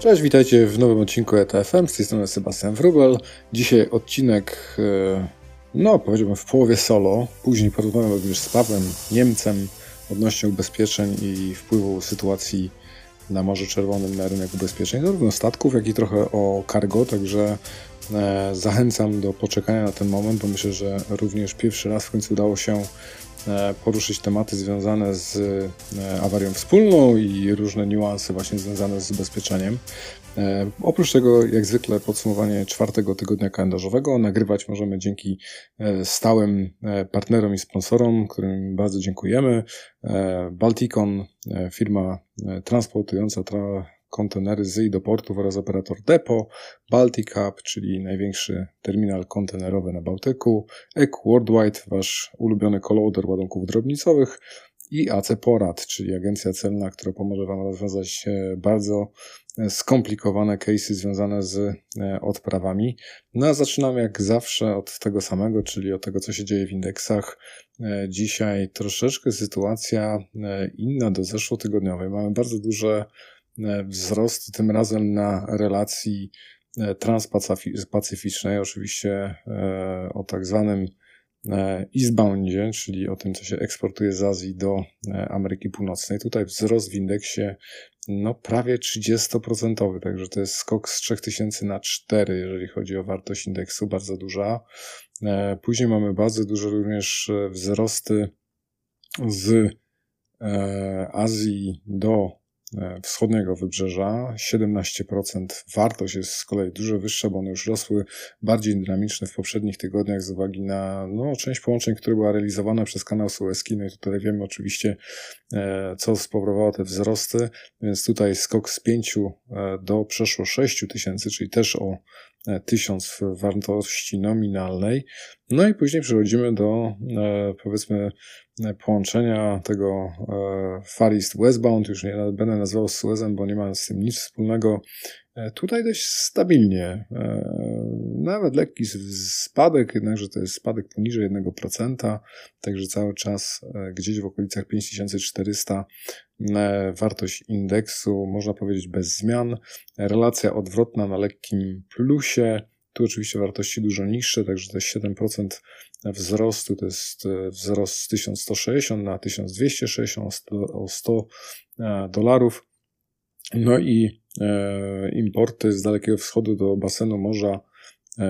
Cześć, witajcie w nowym odcinku ETFM. Z tej strony Sebastian Wrubel. Dzisiaj odcinek, e, no powiedziałbym w połowie solo. Później porozmawiam również z Pawłem Niemcem odnośnie ubezpieczeń i wpływu sytuacji na Morzu Czerwonym na rynek ubezpieczeń, zarówno statków, jak i trochę o cargo, także e, zachęcam do poczekania na ten moment, bo myślę, że również pierwszy raz w końcu udało się poruszyć tematy związane z e, awarią wspólną i różne niuanse właśnie związane z ubezpieczeniem. E, oprócz tego, jak zwykle, podsumowanie czwartego tygodnia kalendarzowego nagrywać możemy dzięki stałym partnerom i sponsorom, którym bardzo dziękujemy. Balticon, firma transportująca tra kontenery z i do portów oraz operator Depo, Baltic Hub, czyli największy terminal kontenerowy na Bałtyku, EQ Worldwide, wasz ulubiony coloader ładunków drobnicowych i AC Porad, czyli agencja celna, która pomoże Wam rozwiązać e, bardzo e, skomplikowane case'y związane z e, odprawami. No a zaczynamy jak zawsze od tego samego, czyli od tego, co się dzieje w indeksach. Dzisiaj troszeczkę sytuacja inna do zeszłotygodniowej. Mamy bardzo duże wzrost, tym razem na relacji e, transpacyficznej, oczywiście e, o tak zwanym eastboundzie, czyli o tym, co się eksportuje z Azji do Ameryki Północnej. Tutaj wzrost w indeksie no prawie 30%, także to jest skok z 3000 na 4, jeżeli chodzi o wartość indeksu, bardzo duża. Później mamy bardzo duże również wzrosty z Azji do E, wschodniego wybrzeża. 17% wartość jest z kolei dużo wyższa, bo one już rosły bardziej dynamiczne w poprzednich tygodniach z uwagi na no, część połączeń, które była realizowana przez kanał Suezki. No i tutaj wiemy oczywiście, e, co spowodowało te wzrosty, więc tutaj skok z 5 e, do przeszło 6 tysięcy, czyli też o 1000 w wartości nominalnej. No i później przechodzimy do powiedzmy połączenia tego e, Far East Westbound, już nie będę nazywał Suezem, bo nie ma z tym nic wspólnego. E, tutaj dość stabilnie, e, nawet lekki spadek, jednakże to jest spadek poniżej 1%, także cały czas gdzieś w okolicach 5400 wartość indeksu, można powiedzieć bez zmian. Relacja odwrotna na lekkim plusie, tu oczywiście wartości dużo niższe, także jest 7% wzrostu, to jest e, wzrost z 1160 na 1260 o 100 e, dolarów. No i e, importy z Dalekiego Wschodu do basenu Morza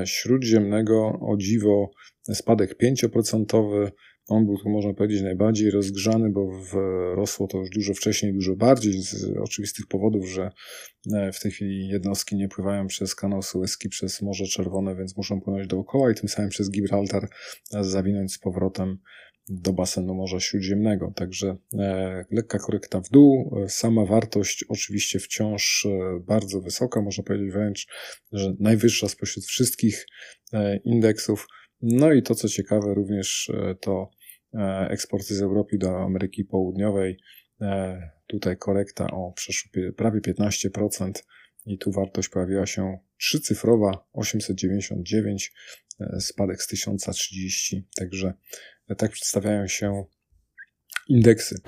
Śródziemnego, o dziwo spadek 5%, on był tu, można powiedzieć, najbardziej rozgrzany, bo w, rosło to już dużo wcześniej, dużo bardziej, z oczywistych powodów, że e, w tej chwili jednostki nie pływają przez kanał Suezki, przez Morze Czerwone, więc muszą płynąć dookoła i tym samym przez Gibraltar zawinąć z powrotem do basenu Morza Śródziemnego. Także e, lekka korekta w dół. E, sama wartość oczywiście wciąż e, bardzo wysoka, można powiedzieć wręcz, że najwyższa spośród wszystkich e, indeksów. No i to, co ciekawe, również e, to E, eksporty z Europy do Ameryki Południowej. E, tutaj korekta o prawie 15% i tu wartość pojawiła się trzycyfrowa 899, e, spadek z 1030. Także tak przedstawiają się indeksy.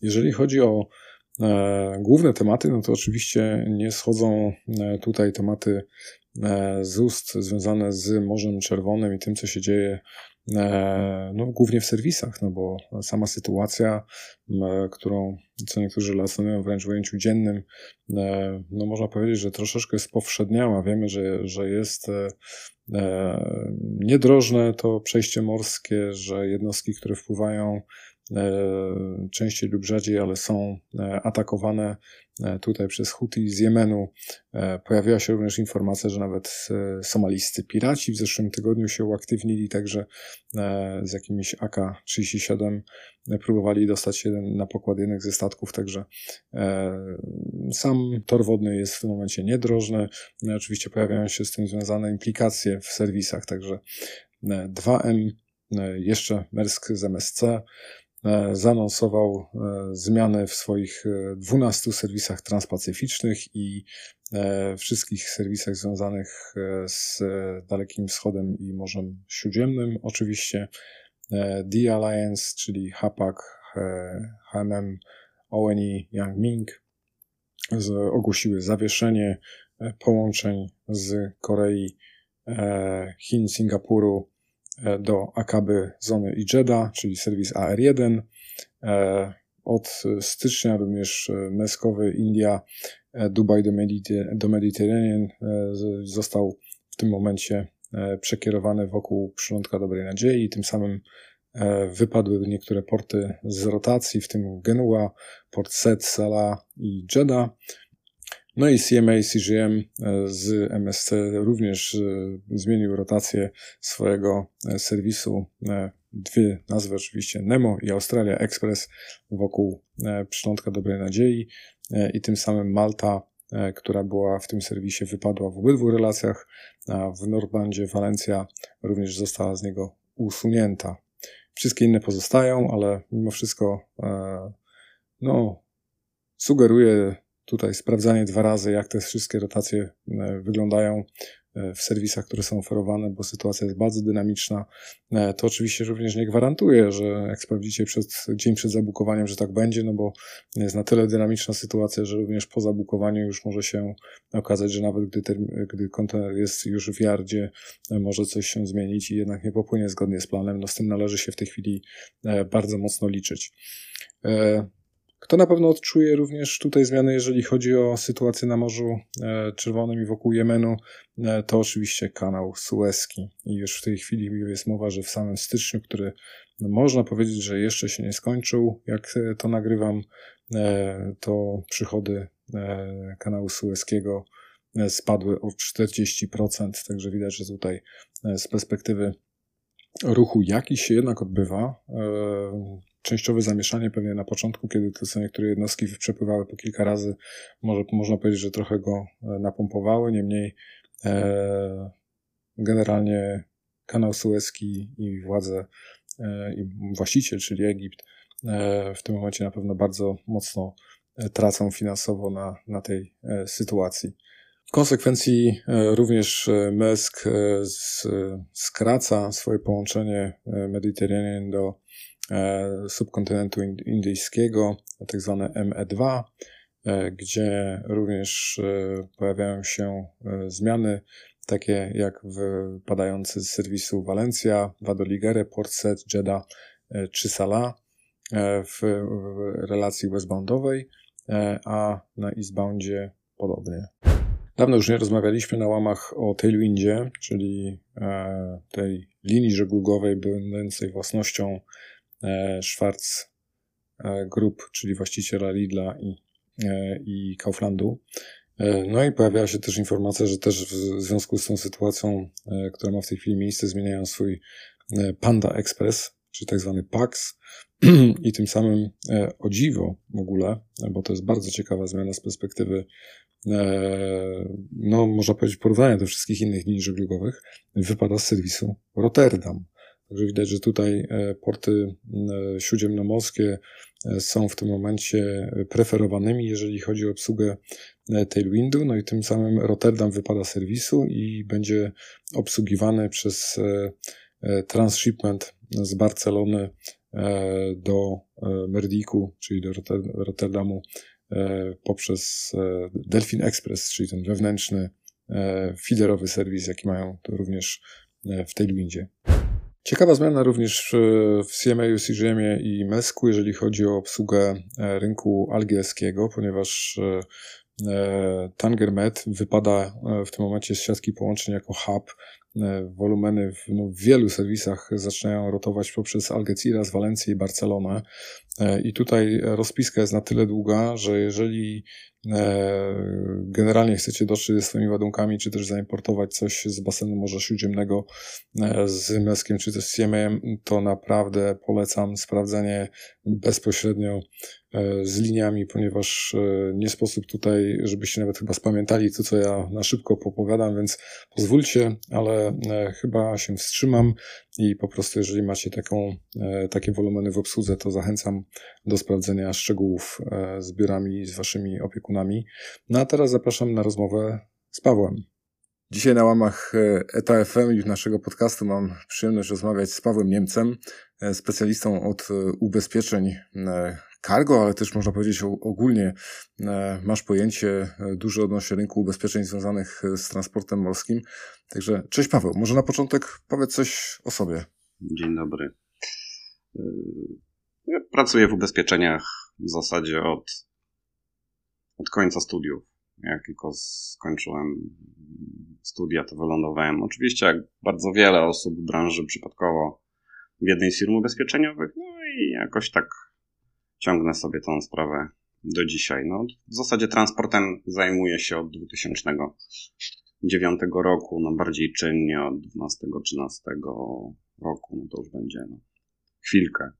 Jeżeli chodzi o główne tematy, no to oczywiście nie schodzą tutaj tematy z ust związane z Morzem Czerwonym i tym, co się dzieje E, no, głównie w serwisach, no bo sama sytuacja, którą co niektórzy relacjonują wręcz w ujęciu dziennym, e, no można powiedzieć, że troszeczkę spowszedniała. Wiemy, że, że jest e, niedrożne to przejście morskie, że jednostki, które wpływają częściej lub rzadziej, ale są atakowane E, tutaj przez Houthi z Jemenu. E, pojawiła się również informacja, że nawet e, somalijscy piraci w zeszłym tygodniu się uaktywnili, także z jakimiś AK-37 próbowali dostać się na pokład jednych ze statków, także sam tor wodny jest w tym momencie niedrożny. No oczywiście pojawiają się z tym związane implikacje w serwisach, także 2M, jeszcze Mersk z MSC, E, zaanonsował e, zmiany w swoich 12 e, serwisach transpacyficznych i wszystkich serwisach związanych z Dalekim Wschodem i Morzem Śródziemnym. Oczywiście The Alliance, czyli HAPAC, HMM, ONI, Yang Ming, ogłosiły zawieszenie połączeń z Korei, Chin, Singapuru do Akaby Zony i Jeddah, czyli serwis AR1. Od stycznia również Meskowy India, Dubaj do, Mediter do Mediterranean został w tym momencie przekierowany wokół przylądka Dobrej Nadziei i tym samym E, wypadły niektóre porty z rotacji, w tym Genua, port Set, Sala i Jeddah. No i CMA CGM e, z MSC również e, zmienił rotację swojego serwisu. Dwie nazwy oczywiście Nemo i Australia Express wokół przylądka Dobrej Nadziei i tym samym Malta, która była w tym serwisie, wypadła w obydwu relacjach, a w Nordlandzie Walencja również została z niego usunięta. Wszystkie inne pozostają, ale mimo wszystko e, no, sugeruję tutaj sprawdzanie dwa razy, jak te wszystkie rotacje e, wyglądają e, w serwisach, które są oferowane, bo sytuacja jest bardzo dynamiczna. To oczywiście również nie gwarantuje, że jak sprawdzicie przed, dzień przed zabukowaniem, że tak będzie, no bo jest na tyle dynamiczna sytuacja, że również po zabukowaniu już może się okazać, że nawet gdy, gdy kontener jest już w yardzie, może coś się zmienić i jednak nie popłynie zgodnie z planem. No z tym należy się w tej chwili bardzo mocno liczyć. Kto na pewno odczuje również tutaj zmiany, jeżeli chodzi o sytuację na Morzu e, Czerwonym i wokół Jemenu, e, to oczywiście kanał Suezki. I już w tej chwili jest mowa, że w samym styczniu, który no, można powiedzieć, że jeszcze się nie skończył, jak e, to nagrywam, to przychody kanału Suezkiego spadły o 40%, także widać, że tutaj z perspektywy ruchu jakiś się jednak odbywa częściowe zamieszanie pewnie na początku, kiedy są niektóre jednostki przepływały po kilka razy, może można powiedzieć, że trochę go e, napompowały, niemniej e, generalnie kanał Suezki i władze e, i właściciel, czyli Egipt, e, w tym momencie na pewno bardzo mocno e, tracą finansowo na, na tej e, sytuacji. W konsekwencji również Mesk skraca swoje połączenie Mediterranean do subkontynentu indyjskiego, tak zwane ME2, e, gdzie również e, pojawiają się zmiany, takie jak wypadający z serwisu Valencia, Vadoligere, Port Said, Jeddah czy Salah w relacji westboundowej, a na eastboundzie podobnie. Dawno już nie rozmawialiśmy na łamach o tailwindzie, czyli tej linii żeglugowej będącej własnością E, Schwarz e, Group, czyli właściciela Lidla i, e, i Kauflandu. No i pojawiała się też informacja, że też w związku z tą sytuacją, która ma w tej chwili miejsce, zmieniają swój Panda Express, czyli tak zwany PAX i tym samym o dziwo w ogóle, bo to jest bardzo ciekawa zmiana z perspektywy no można powiedzieć porównania do wszystkich innych linii żeglugowych, wypada z serwisu Rotterdam. Także widać, że tutaj e, porty e, śródziemnomorskie e, są w tym momencie preferowanymi, jeżeli chodzi o obsługę Tailwindu. No i tym samym Rotterdam wypada serwisu i będzie obsługiwany przez transshipment z Barcelony do Merdiku, czyli do Rotterdamu poprzez Delphin Express, czyli ten wewnętrzny feederowy serwis, jaki mają również w Tailwindzie. Ciekawa zmiana również w CMA, CGM i MESKU, jeżeli chodzi o obsługę e, rynku algierskiego, ponieważ e, e, Tangermet wypada w tym momencie z siatki połączeń jako hub. Wolumeny w, no, w wielu serwisach zaczynają rotować poprzez Algeciras, Walencję i Barcelonę. I tutaj rozpiska jest na tyle długa, że jeżeli E, generalnie chcecie dotrzeć ze swoimi ładunkami, czy też zaimportować coś z basenu Morza Śródziemnego e, z Meskiem, czy też z CMA, to naprawdę polecam sprawdzenie bezpośrednio e, z liniami, ponieważ nie sposób tutaj, żebyście nawet chyba spamiętali to, co ja na szybko popowiadam, więc pozwólcie, ale chyba się wstrzymam i po prostu jeżeli macie taką, takie wolumeny w obsłudze, to zachęcam do sprawdzenia szczegółów z biurami, z waszymi opiekunami no a teraz zapraszam na rozmowę z Pawłem. Dzisiaj na łamach ETA FM i naszego podcastu mam przyjemność rozmawiać z Pawłem Niemcem, e, specjalistą od e, ubezpieczeń, e, cargo, ale też można powiedzieć ogólnie masz pojęcie duże odnośnie rynku ubezpieczeń związanych z transportem morskim. Także cześć Paweł, może na początek powiedz coś o sobie. Dzień dobry. Ja pracuję w ubezpieczeniach w zasadzie od, od końca studiów. Jak tylko skończyłem studia, to wylądowałem. Oczywiście, jak bardzo wiele osób w branży przypadkowo w jednej z firm ubezpieczeniowych, no i jakoś tak ciągnę sobie tą sprawę do dzisiaj. No, w zasadzie transportem zajmuję się od 2009 roku, no bardziej czynnie od 12-13 roku, no to już będzie no, chwilkę.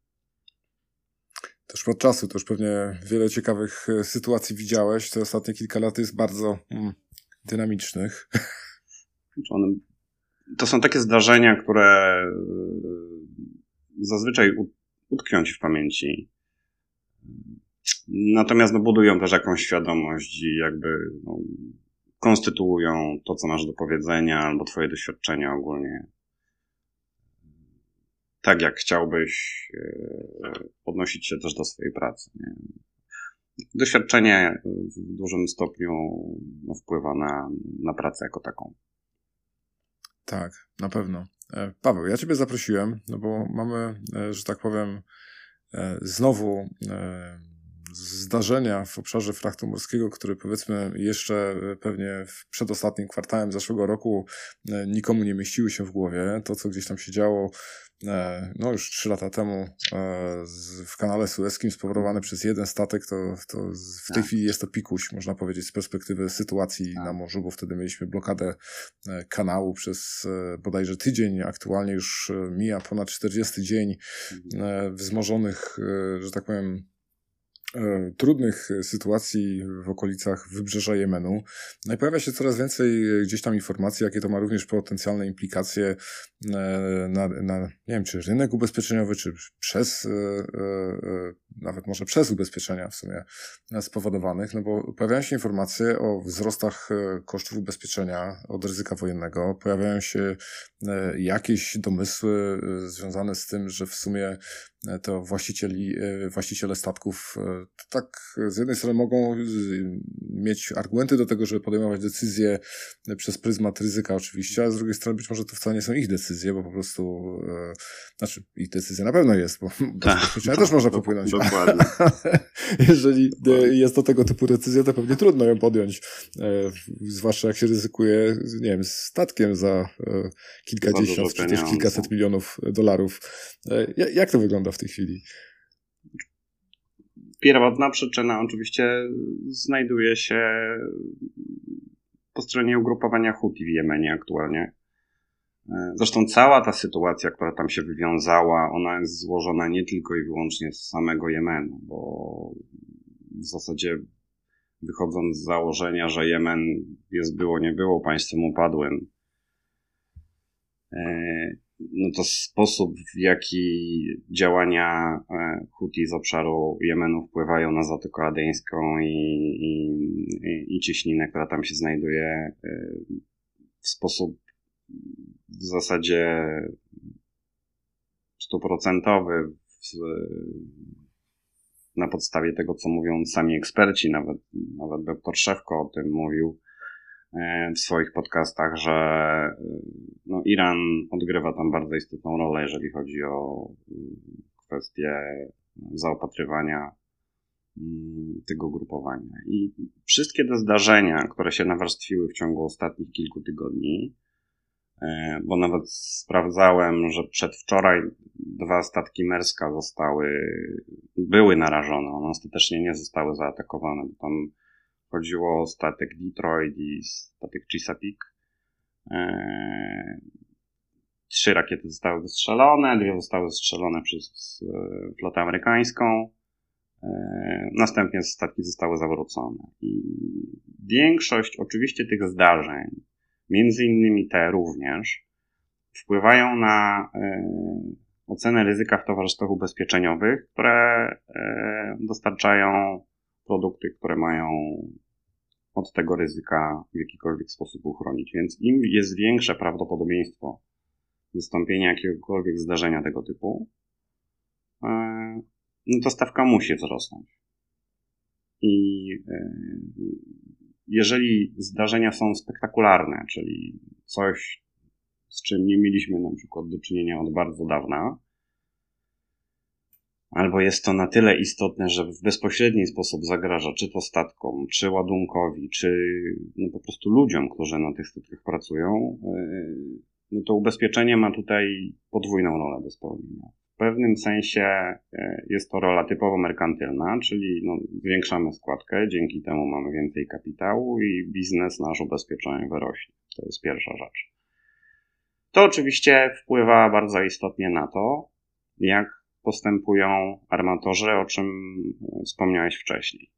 Też pod czasu, to już pewnie wiele ciekawych e, sytuacji widziałeś. Te ostatnie kilka lat jest bardzo mm, dynamicznych. To są takie zdarzenia, które e, zazwyczaj utkwią ci w pamięci. Natomiast no, budują też jakąś świadomość i jakby no, konstytuują to, co masz do powiedzenia, albo twoje doświadczenia ogólnie tak, jak chciałbyś e, odnosić się też do swojej pracy. Nie? Doświadczenie w dużym stopniu no, wpływa na, na pracę jako taką. Tak, na pewno. E, Paweł, ja Ciebie zaprosiłem, no bo mamy, e, że tak powiem, znowu zdarzenia w obszarze frachtu morskiego, które powiedzmy jeszcze pewnie w przedostatnim kwartałem zeszłego roku nikomu nie mieściły się w głowie. To, co gdzieś tam się działo E, no już trzy lata temu e, w kanale sueskim spowodowany przez jeden statek, to, to w tej tak. chwili jest to pikuś, można powiedzieć, z perspektywy sytuacji tak. na morzu, bo wtedy mieliśmy blokadę e, kanału przez bodajże tydzień, aktualnie już mija ponad 40 dzień mhm. wzmożonych, że tak powiem, E, trudnych sytuacji w okolicach wybrzeża Jemenu. No i pojawia się coraz więcej gdzieś tam informacji, jakie to ma również potencjalne implikacje e, na, na nie wiem, czy rynek ubezpieczeniowy, czy przez, e, nawet może przez ubezpieczenia w sumie spowodowanych, no bo pojawiają się informacje o wzrostach kosztów ubezpieczenia od ryzyka wojennego, pojawiają się jakieś domysły związane z tym, że w sumie to właścicieli, e, właściciele statków e, tak z jednej strony mogą mieć argumenty do tego, żeby podejmować decyzje przez pryzmat ryzyka oczywiście, a z drugiej strony być może to wcale nie są ich decyzje, bo po prostu e, znaczy ich decyzja na pewno jest, bo tak, też można popłynąć. Dokładnie. Jeżeli jest to tego typu decyzja, to pewnie trudno ją podjąć, zwłaszcza jak się ryzykuje, nie wiem, statkiem za kilkadziesiąt, czy też kilkaset milionów dolarów. Jak to wygląda? w tej chwili? Pierwotna przyczyna oczywiście znajduje się po stronie ugrupowania Houthi w Jemenie aktualnie. Zresztą cała ta sytuacja, która tam się wywiązała, ona jest złożona nie tylko i wyłącznie z samego Jemenu, bo w zasadzie wychodząc z założenia, że Jemen jest było nie było państwem upadłym, e, no to sposób, w jaki działania e, Houthi z obszaru Jemenu wpływają na Zatokę Adeńską i, i, i która tam się znajduje, e, w sposób w zasadzie stuprocentowy na podstawie tego, co mówią sami eksperci, nawet, nawet doktor Szewko o tym mówił, E, w swoich podcastach, że e, no, Iran odgrywa tam bardzo istotną rolę, jeżeli chodzi o mm, kwestię zaopatrywania mm, tego grupowania. I wszystkie te zdarzenia, które się nawarstwiły w ciągu ostatnich kilku tygodni, bo nawet sprawdzałem, że przedwczoraj dwa statki Merska zostały, były narażone, one ostatecznie nie zostały zaatakowane, bo tam Chodziło o statek Detroit i statek Chesapeake. Eee, trzy rakiety zostały wystrzelone, dwie zostały strzelone przez e, flotę amerykańską. Następnie statki zostały zawrócone. I większość oczywiście tych zdarzeń, między innymi te również, wpływają na e, ocenę ryzyka w towarzystwach ubezpieczeniowych, które e, dostarczają produkty, które mają od tego ryzyka w jakikolwiek sposób uchronić. Więc im jest większe prawdopodobieństwo wystąpienia jakiegokolwiek zdarzenia tego typu, e, no to stawka musi wzrosnąć. I jeżeli zdarzenia są spektakularne, czyli coś, z czym nie mieliśmy na przykład do czynienia od bardzo dawna, albo jest to na tyle istotne, że w bezpośredni sposób zagraża czy to statkom, czy ładunkowi, czy no po prostu ludziom, którzy na tych statkach pracują, e, no to ubezpieczenie ma tutaj podwójną rolę do spełnienia. Pewnym sensie e, jest to rola typowo merkantylna, czyli no, zwiększamy składkę, dzięki temu mamy więcej kapitału i biznes nasz ubezpieczeniowy rośnie. To jest pierwsza rzecz. To oczywiście wpływa bardzo istotnie na to, jak postępują armatorzy, o czym e, wspomniałeś wcześniej.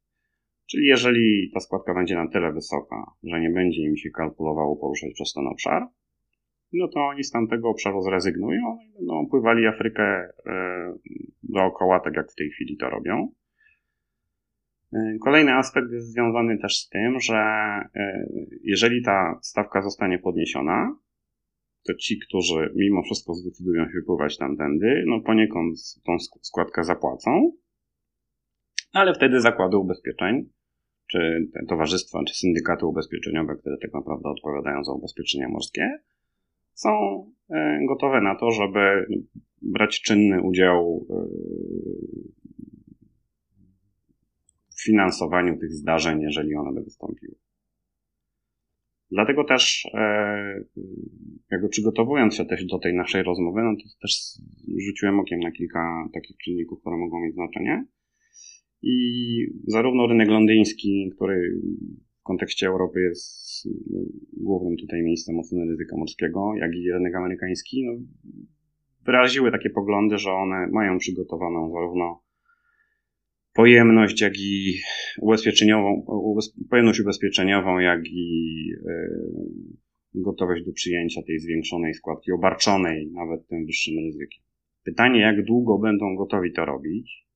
Czyli jeżeli ta składka będzie na tyle wysoka, że nie będzie im się kalkulowało poruszać przez ten obszar, no to oni z tamtego obszaru zrezygnują i będą pływali Afrykę e, dookoła, tak jak w tej chwili to robią. E, kolejny aspekt jest związany też z tym, że e, jeżeli ta stawka zostanie podniesiona, to ci, którzy mimo wszystko zdecydują się wypływać tamtędy, no poniekąd tą składkę zapłacą, ale wtedy zakłady ubezpieczeń, czy towarzystwa, czy syndykaty ubezpieczeniowe, które tak naprawdę odpowiadają za ubezpieczenia morskie, są e, gotowe na to, żeby brać czynny udział e, w finansowaniu tych zdarzeń, jeżeli one by wystąpiły. Dlatego też, e, jakby przygotowując się też do tej naszej rozmowy, no to też rzuciłem okiem na kilka takich czynników, które mogą mieć znaczenie. I zarówno rynek londyński, który w kontekście Europy jest no, głównym tutaj miejscem oceny ryzyka morskiego, jak i rynek amerykański, no, wyraziły takie poglądy, że one mają przygotowaną zarówno pojemność, jak i ubezpieczeniową, pojemność ubezpieczeniową, jak i yy, gotowość do przyjęcia tej zwiększonej składki, obarczonej nawet tym wyższym ryzykiem. Pytanie, jak długo będą gotowi to robić,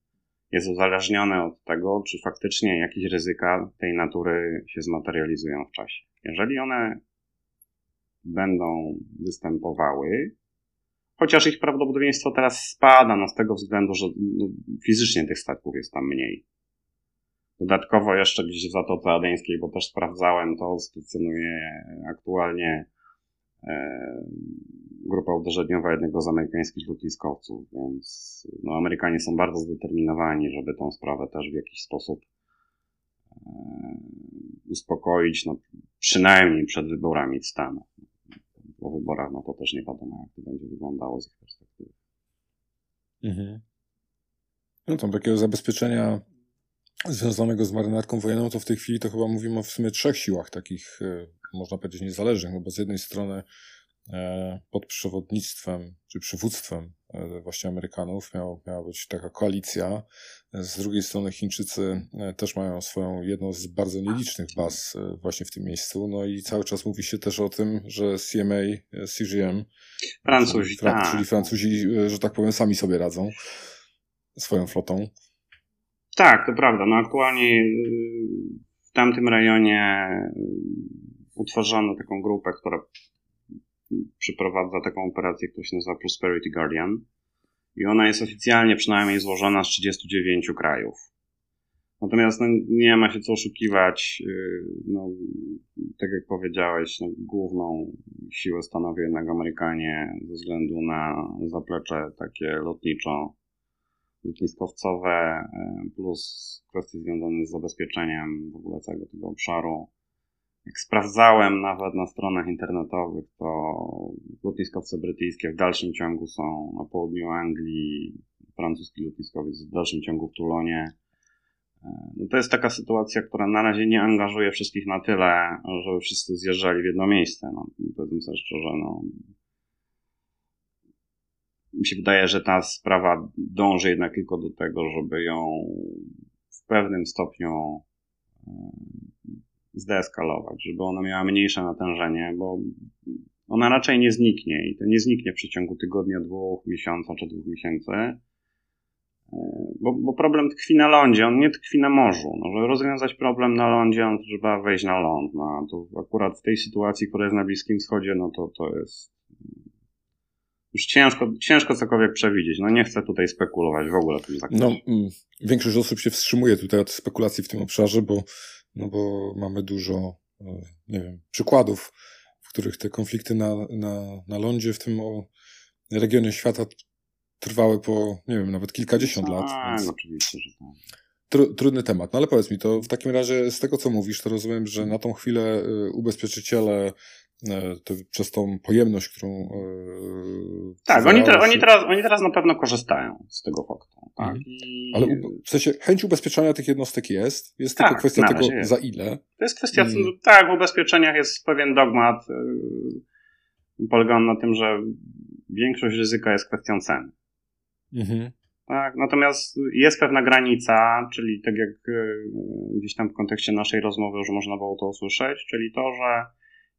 jest uzależnione od tego, czy faktycznie jakieś ryzyka tej natury się zmaterializują w czasie. Jeżeli one będą występowały, chociaż ich prawdopodobieństwo teraz spada, no z tego względu, że no, fizycznie tych statków jest tam mniej. Dodatkowo jeszcze gdzieś w Zatoce Adeńskiej, bo też sprawdzałem, to stacjonuje aktualnie e, grupa uderzeniowa jednego z amerykańskich lotniskowców, więc no, Amerykanie są bardzo zdeterminowani, żeby tą sprawę też w jakiś sposób e, uspokoić, no, przynajmniej przed wyborami w Stanach. Po wyborach, no to też nie wiadomo, jak to będzie wyglądało z ich perspektywy. Mhm. No tam takiego zabezpieczenia związanego z marynarką wojenną, to w tej chwili to chyba mówimy o w sumie trzech siłach takich, e, można powiedzieć, niezależnych, no bo z jednej strony pod przewodnictwem czy przywództwem e, właśnie Amerykanów miała, miała być taka koalicja. Z drugiej strony Chińczycy e, też mają swoją jedną z bardzo nielicznych baz właśnie w tym miejscu. No i cały czas mówi się też o tym, że CMA, CGM, Francuzi, czyli, tak. czyli Francuzi, że tak powiem, sami sobie radzą swoją flotą. Tak, to prawda. No aktualnie w tamtym rejonie utworzono taką grupę, która przeprowadza taką operację, która się nazywa Prosperity Guardian. I ona jest oficjalnie przynajmniej złożona z 39 krajów. Natomiast no, nie ma się co oszukiwać. Y, no, tak jak powiedziałeś, no, główną siłę stanowią jednak Amerykanie ze względu na zaplecze takie lotniczo, lotniskowcowe, y, plus kwestie związane z zabezpieczeniem w ogóle całego tego obszaru jak sprawdzałem nawet na stronach internetowych, to lotniskowce brytyjskie w dalszym ciągu są na południu Anglii, francuski lotniskowiec w dalszym ciągu w Tulonie. E, no to jest taka sytuacja, która na razie nie angażuje wszystkich na tyle, żeby wszyscy zjeżdżali w jedno miejsce. No, powiedzmy sobie szczerze, no, mi się wydaje, że ta sprawa dąży jednak tylko do tego, żeby ją w pewnym stopniu e, zdeeskalować, żeby ona miała mniejsze natężenie, bo ona raczej nie zniknie i to nie zniknie w przeciągu tygodnia, dwóch, miesiąca czy dwóch miesięcy. E, bo, bo, problem tkwi na lądzie, on nie tkwi na morzu. No, żeby rozwiązać problem na lądzie, on trzeba wejść na ląd. No, to akurat w tej sytuacji, która jest na Bliskim Wschodzie, no to, to jest już ciężko, ciężko cokolwiek przewidzieć. No nie chcę tutaj spekulować w ogóle tym zakresie. No, mm, większość osób się wstrzymuje tutaj od spekulacji w tym obszarze, bo, no bo mamy dużo, e, nie wiem, przykładów, w których te konflikty na, na, na lądzie w tym regionie świata trwały po, nie wiem, nawet kilkadziesiąt lat. Tak, więc... oczywiście, że tak. Tru, trudny temat. No ale powiedz mi, to w takim razie z tego, co mówisz, to rozumiem, że na tą chwilę y, ubezpieczyciele E, to przez tą pojemność, którą. Tak, oni, te, oni, teraz, oni teraz na pewno korzystają z tego faktu. Tak? Mhm. I... Ale w sensie chęć ubezpieczania tych jednostek jest. Jest tak, tylko kwestia tego, jest. za ile. To jest kwestia. Hmm. Tak, w ubezpieczeniach jest pewien dogmat. Yy, polega on na tym, że większość ryzyka jest kwestią ceny. Mhm. Tak, natomiast jest pewna granica, czyli tak jak yy, gdzieś tam w kontekście naszej rozmowy już można było to usłyszeć, czyli to, że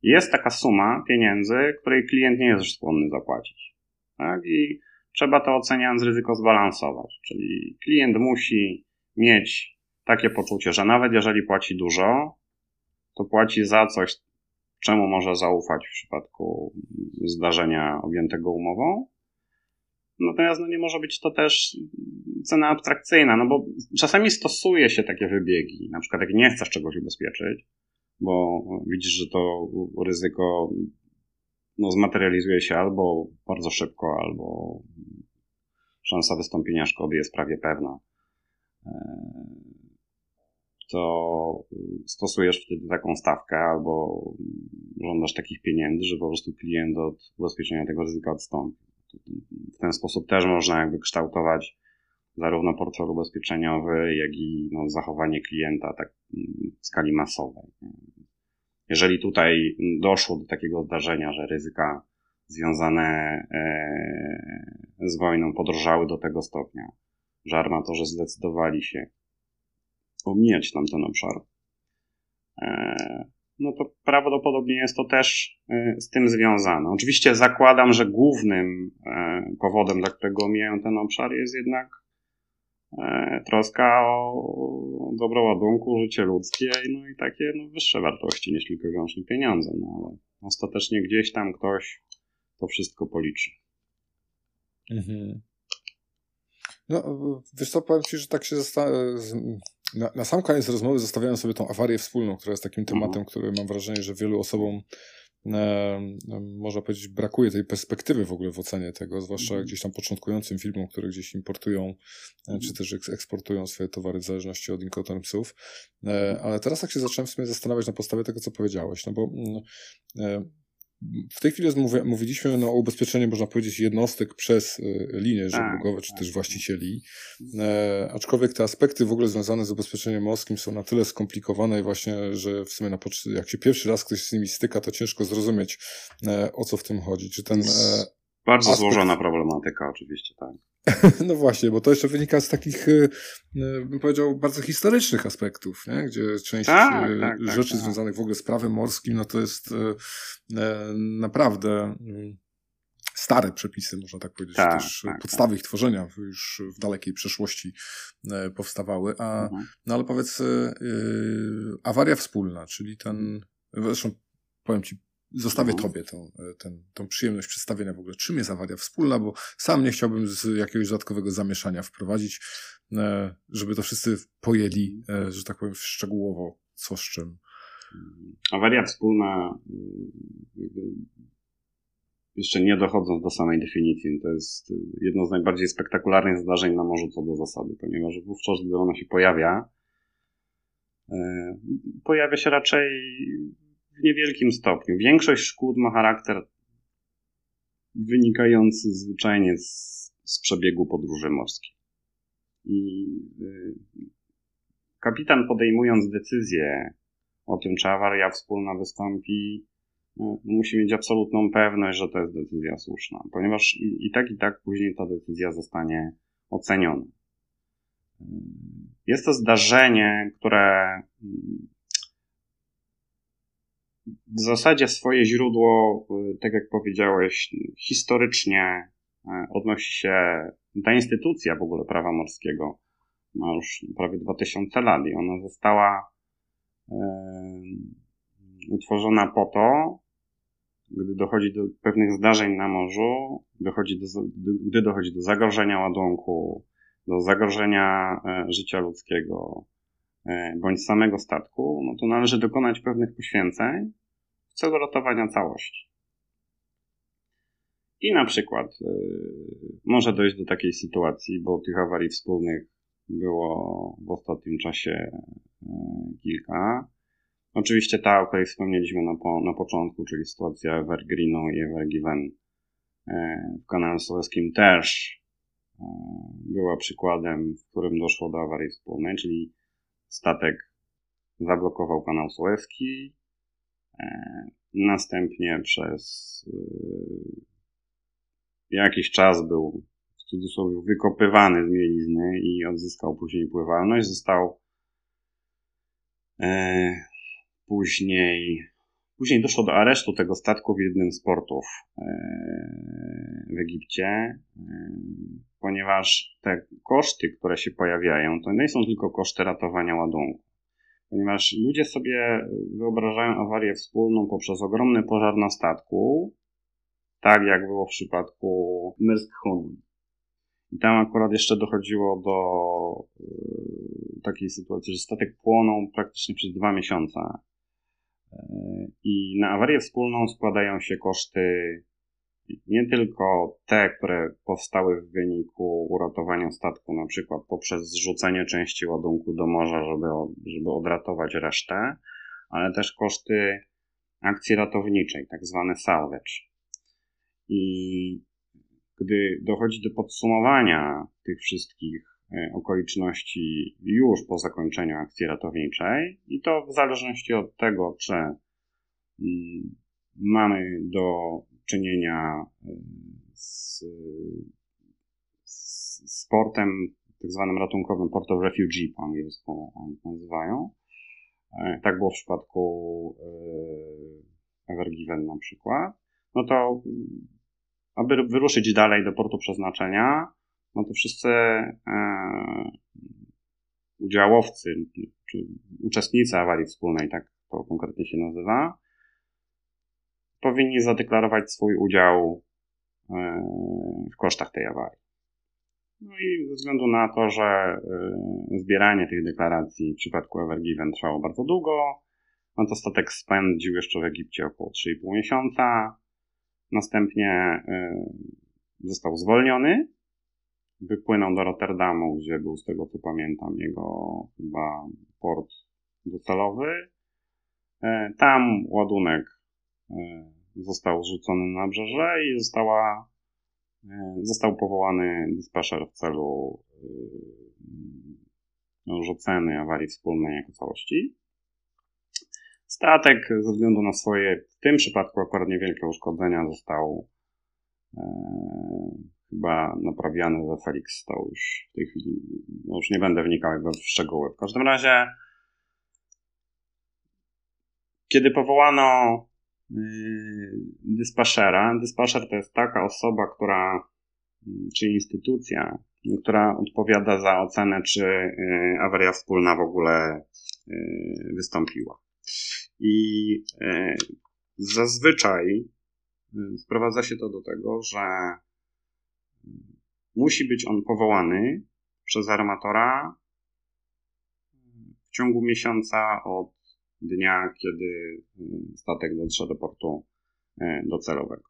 jest taka suma pieniędzy, której klient nie jest skłonny zapłacić. Tak? I trzeba to oceniając ryzyko zbalansować. Czyli klient musi mieć takie poczucie, że nawet jeżeli płaci dużo, to płaci za coś, czemu może zaufać w przypadku zdarzenia objętego umową. Natomiast no, nie może być to też cena abstrakcyjna, no bo czasami stosuje się takie wybiegi, na przykład jak nie chcesz czegoś ubezpieczyć, bo widzisz, że to ryzyko no, zmaterializuje się albo bardzo szybko, albo szansa wystąpienia szkody jest prawie pewna. E, to stosujesz wtedy taką stawkę, albo żądasz takich pieniędzy, że po prostu klient od ubezpieczenia tego ryzyka odstąpi. W ten sposób też można jakby kształtować zarówno portfel ubezpieczeniowy, jak i no, zachowanie klienta tak w skali masowej. Jeżeli tutaj doszło do takiego zdarzenia, że ryzyka związane e, z wojną podrożały do tego stopnia, że armatorzy zdecydowali się omijać tamten obszar, e, no to prawdopodobnie jest to też e, z tym związane. Oczywiście zakładam, że głównym powodem, dla którego omijają ten obszar jest jednak troska o dobro ładunku, życie ludzkie, no i takie no, wyższe wartości niż tylko i wyłącznie pieniądze. No ale ostatecznie gdzieś tam ktoś to wszystko policzy. Mhm. No, wiesz co, powiem Ci, że tak się na, na, sam koniec rozmowy zostawiałem sobie tą awarię wspólną, która jest takim tematem, mhm. który mam wrażenie, że wielu osobom e, można powiedzieć, brakuje tej perspektywy w ogóle w ocenie tego, zwłaszcza mm. gdzieś tam początkującym filmom, które gdzieś importują, mm. czy też eksportują swoje towary w zależności od incotermsów. E, ale teraz tak się zacząłem w sumie zastanawiać na podstawie tego, co powiedziałeś, no bo mm, e, w tej chwili mówiliśmy no, o ubezpieczeniu, można powiedzieć, jednostek przez y, linie tak, żeglugowe, czy tak. też właścicieli. E, aczkolwiek te aspekty w ogóle związane z ubezpieczeniem morskim są na tyle skomplikowane i właśnie, że w sumie na jak się pierwszy raz ktoś z nimi styka, to ciężko zrozumieć, e, o co w tym chodzi. Czy ten, e, Bardzo aspekt... złożona problematyka, oczywiście, tak. No właśnie, bo to jeszcze wynika z takich, y, y, bym powiedział, bardzo historycznych aspektów, nie? gdzie część tak, y, tak, tak, rzeczy tak, związanych w ogóle z prawem morskim, no to jest naprawdę stare przepisy, można tak powiedzieć, tak, też tak, podstawy tak. ich tworzenia już w dalekiej przeszłości powstawały, a mhm. no ale powiedz awaria wspólna, czyli ten, zresztą powiem Ci Zostawię no. Tobie tą, e, ten, tą przyjemność przedstawienia w ogóle, czym jest awaria wspólna, bo sam nie chciałbym z jakiegoś dodatkowego zamieszania wprowadzić, e, żeby to wszyscy pojęli, e, że tak powiem, szczegółowo, co z czym. Awaria wspólna, jeszcze nie dochodząc do samej definicji, to jest jedno z najbardziej spektakularnych zdarzeń na morzu co do zasady, ponieważ wówczas, gdy ono się pojawia, pojawia się raczej w niewielkim stopniu. Większość szkód ma charakter wynikający zwyczajnie z, z przebiegu podróży morskiej. I y, kapitan podejmując decyzję o tym, czy awaria wspólna wystąpi, y, musi mieć absolutną pewność, że to jest decyzja słuszna, ponieważ i, i tak, i tak później ta decyzja zostanie oceniona. Y, jest to zdarzenie, które w zasadzie swoje źródło, y, tak jak powiedziałeś, historycznie y, odnosi się ta instytucja w ogóle prawa morskiego. Ma już prawie 2000 lat i ona została y, utworzona po to, gdy dochodzi do pewnych zdarzeń na morzu, dochodzi do, gdy dochodzi do zagrożenia ładunku, do zagrożenia życia ludzkiego bądź samego statku, no to należy dokonać pewnych poświęceń w celu ratowania całości. I na przykład e, może dojść do takiej sytuacji, bo tych awarii wspólnych było w ostatnim czasie kilka. Oczywiście ta, o której wspomnieliśmy na, po, na początku, czyli sytuacja Evergreenu i Evergiven w kanale Suezkim też E, była przykładem, w którym doszło do awarii wspólnej, czyli statek zablokował kanał Suezki, e, następnie przez e, jakiś czas był w cudzysłowie wykopywany z mielizny i odzyskał później pływalność. Został później Później doszło do aresztu tego statku w jednym z portów e, w Egipcie, e, ponieważ te koszty, które się pojawiają, to nie są tylko koszty ratowania ładunku. Ponieważ ludzie sobie wyobrażają awarię wspólną poprzez ogromny pożar na statku, tak jak było w przypadku Myrsk Hun. I tam akurat jeszcze dochodziło do e, takiej sytuacji, że statek płonął praktycznie przez dwa miesiące i na awarię wspólną składają się koszty nie tylko te, które powstały w wyniku uratowania statku, na przykład poprzez zrzucenie części ładunku do morza, żeby, żeby odratować resztę, ale też koszty akcji ratowniczej, tak zwane salvage. I gdy dochodzi do podsumowania tych wszystkich okoliczności już po zakończeniu akcji ratowniczej i to w zależności od tego, czy mm, mamy do czynienia e, z, z portem tak zwanym ratunkowym Port of Refugee po angielsku oni to nazywają. E, tak było w przypadku Evergiven na przykład. No to aby wyruszyć dalej do portu przeznaczenia, no to wszyscy e, udziałowcy, czy uczestnicy awarii wspólnej, tak to konkretnie się nazywa, powinni zadeklarować swój udział e, w kosztach tej awarii. No i ze względu na to, że e, zbieranie tych deklaracji w przypadku Evergiven trwało bardzo długo, no to statek spędził jeszcze w Egipcie około 3,5 miesiąca. Następnie został zwolniony wypłynął do Rotterdamu, gdzie był, z tego co pamiętam, jego chyba port docelowy. E, tam ładunek e, został zrzucony na nabrzeże i została, e, został powołany dispatcher w celu już awarii wspólnej jako całości. Statek ze względu na swoje, w tym przypadku akurat niewielkie uszkodzenia, został chyba naprawiany we Felix to już w tej chwili, no już nie będę wnikał jakby w szczegóły. W każdym razie, kiedy powołano yy, dyspaszera, dyspaszer to jest taka osoba, która, czy instytucja, która odpowiada za ocenę, czy yy, awaria wspólna w ogóle yy, wystąpiła. I yy, zazwyczaj yy, sprowadza się to do tego, że Musi być on powołany przez armatora w ciągu miesiąca od dnia, kiedy y, statek dotrze do portu y, docelowego.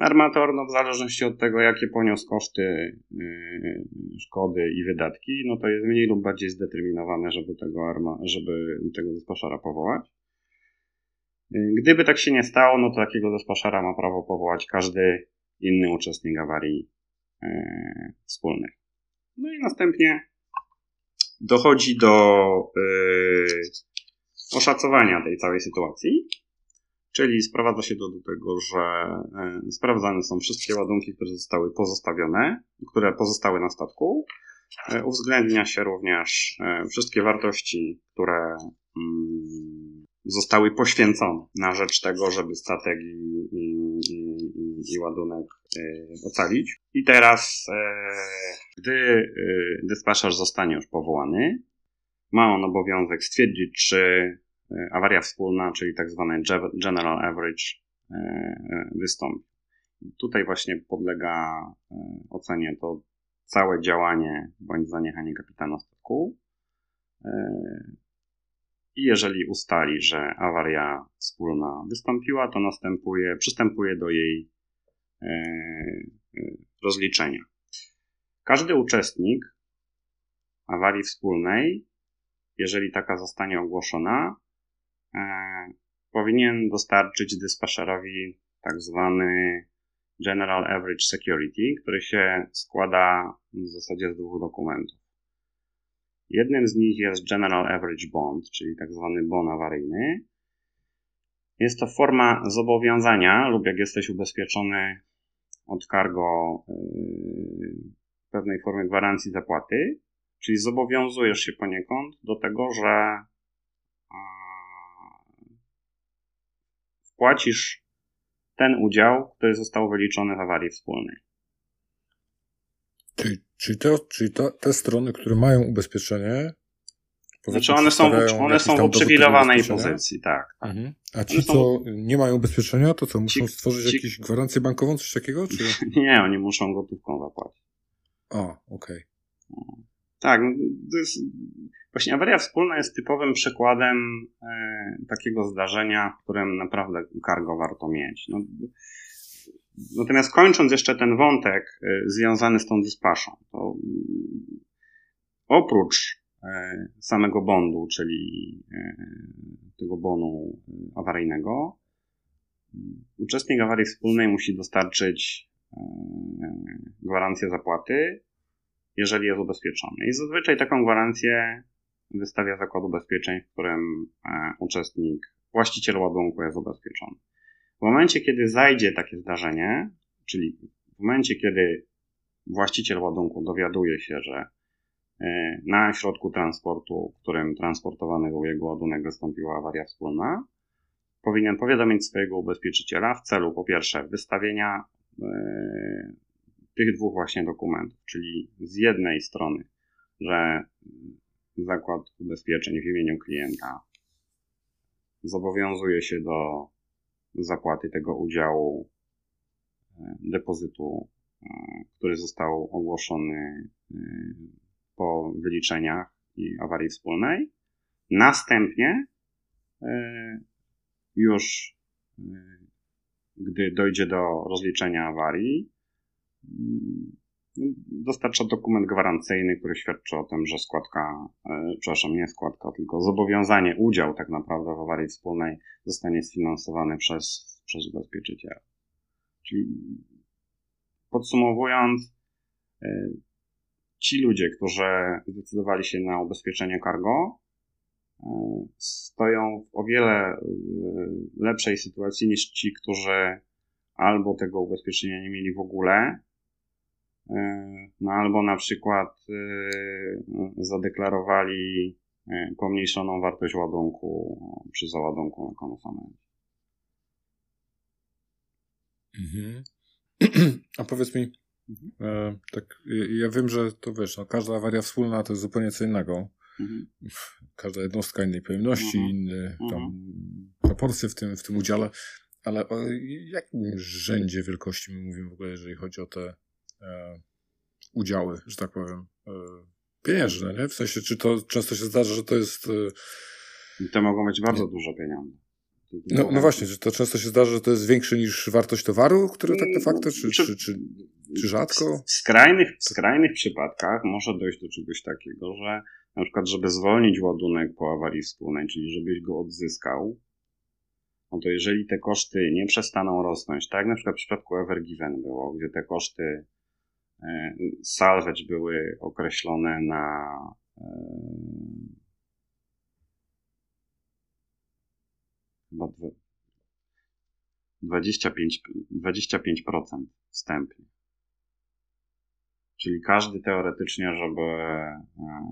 Armator, no w zależności od tego, jakie poniósł koszty y, szkody i wydatki, no to jest mniej lub bardziej zdeterminowany, żeby tego, arma, żeby tego despaszara powołać. Gdyby tak się nie stało, no to takiego despaszara ma prawo powołać każdy inny uczestnik awarii e, wspólnej. No i następnie dochodzi do e, oszacowania tej całej sytuacji, czyli sprowadza się to do tego, że e, sprawdzane są wszystkie ładunki, które zostały pozostawione, które pozostały na statku. E, uwzględnia się również wszystkie wartości, które mm, zostały poświęcone na rzecz tego, żeby statek i ładunek y, ocalić. I teraz, e, gdy y, dyspaszer zostanie już powołany, ma on obowiązek stwierdzić, czy y, awaria wspólna, czyli tak zwany general average wystąpił. Tutaj właśnie podlega ocenie to całe działanie bądź zaniechanie kapitana statku. I jeżeli ustali, że awaria wspólna wystąpiła, to następuje, przystępuje do jej rozliczenia. Każdy uczestnik awarii wspólnej, jeżeli taka zostanie ogłoszona, e, powinien dostarczyć dyspacherowi tak zwany General Average Security, który się składa w zasadzie z dwóch dokumentów. Jednym z nich jest General Average Bond, czyli tak zwany bon awaryjny. Jest to forma zobowiązania, lub jak jesteś ubezpieczony od cargo yy, pewnej formy gwarancji zapłaty, czyli zobowiązujesz się poniekąd do tego, że wpłacisz ten udział, który został wyliczony w awarii wspólnej. Czyli, czyli, to, czyli to, te strony, które mają ubezpieczenie, znaczy one są, w, one są w uprzywilejowanej pozycji, tak. tak. Mhm. A ci, są... co nie mają ubezpieczenia, to co, muszą ci, stworzyć ci... jakąś gwarancję bankową, coś takiego? Czy... nie, oni muszą gotówką zapłacić. O, okej. Okay. Tak, no, to jest, właśnie awaria wspólna jest typowym przykładem e, takiego zdarzenia, w którym naprawdę cargo warto mieć. No, natomiast kończąc jeszcze ten wątek e, związany z tą dyspaszą, to mm, oprócz samego bondu, czyli e, tego bonu e, awaryjnego, uczestnik awarii wspólnej musi dostarczyć e, gwarancję zapłaty jeżeli jest ubezpieczony. I zazwyczaj taką gwarancję wystawia zakład ubezpieczeń, w którym e, uczestnik, właściciel ładunku jest ubezpieczony. W momencie, kiedy zajdzie takie zdarzenie, czyli w momencie, kiedy właściciel ładunku dowiaduje się, że e, na środku transportu, którym transportowany był jego ładunek, wystąpiła awaria wspólna, powinien powiadomić swojego ubezpieczyciela w celu po pierwsze wystawienia e, tych dwóch właśnie dokumentów, czyli z jednej strony, że zakład ubezpieczeń w imieniu klienta zobowiązuje się do zapłaty tego udziału e, depozytu, e, który został ogłoszony e, po wyliczeniach i awarii wspólnej. Następnie już gdy dojdzie do rozliczenia awarii, dostarcza dokument gwarancyjny, który świadczy o tym, że składka, e, przepraszam, nie składka, tylko zobowiązanie, udział tak naprawdę w awarii wspólnej zostanie sfinansowany przez, przez ubezpieczyciela. Czyli podsumowując, e, ci ludzie, którzy zdecydowali się na ubezpieczenie cargo, e, stoją w o wiele lepszej sytuacji niż ci, którzy albo tego ubezpieczenia nie mieli w ogóle, E, no albo na przykład e, zadeklarowali e, pomniejszoną wartość ładunku przy załadunku na konsumencie. Mhm. A powiedz mi, mhm. tak, ja wiem, że to wiesz, no, każda awaria wspólna to jest zupełnie co innego. Mhm. Każda jednostka innej pojemności, mhm. inne tam mhm. proporcje w tym, w tym udziale, ale o jakim rzędzie wielkości my mówimy w ogóle, jeżeli chodzi o te e, udziały, że tak powiem, e, pieniężne, nie? W sensie, czy to często się zdarza, że to jest... E, I to mogą być bardzo duże pieniądze. No, no właśnie, czy to często się zdarza, że to jest większe niż wartość towaru, który tak de facto, czy, czy, czy, czy, czy rzadko? W skrajnych, w skrajnych przypadkach może dojść do czegoś takiego, że na przykład, żeby zwolnić ładunek po awarii wspólnej, czyli żebyś go odzyskał, no to jeżeli te koszty nie przestaną rosnąć, tak jak na przykład w przypadku Evergiven było, gdzie te koszty e, salvage były określone na chyba 25, 25% wstępnie. Czyli każdy teoretycznie, żeby e,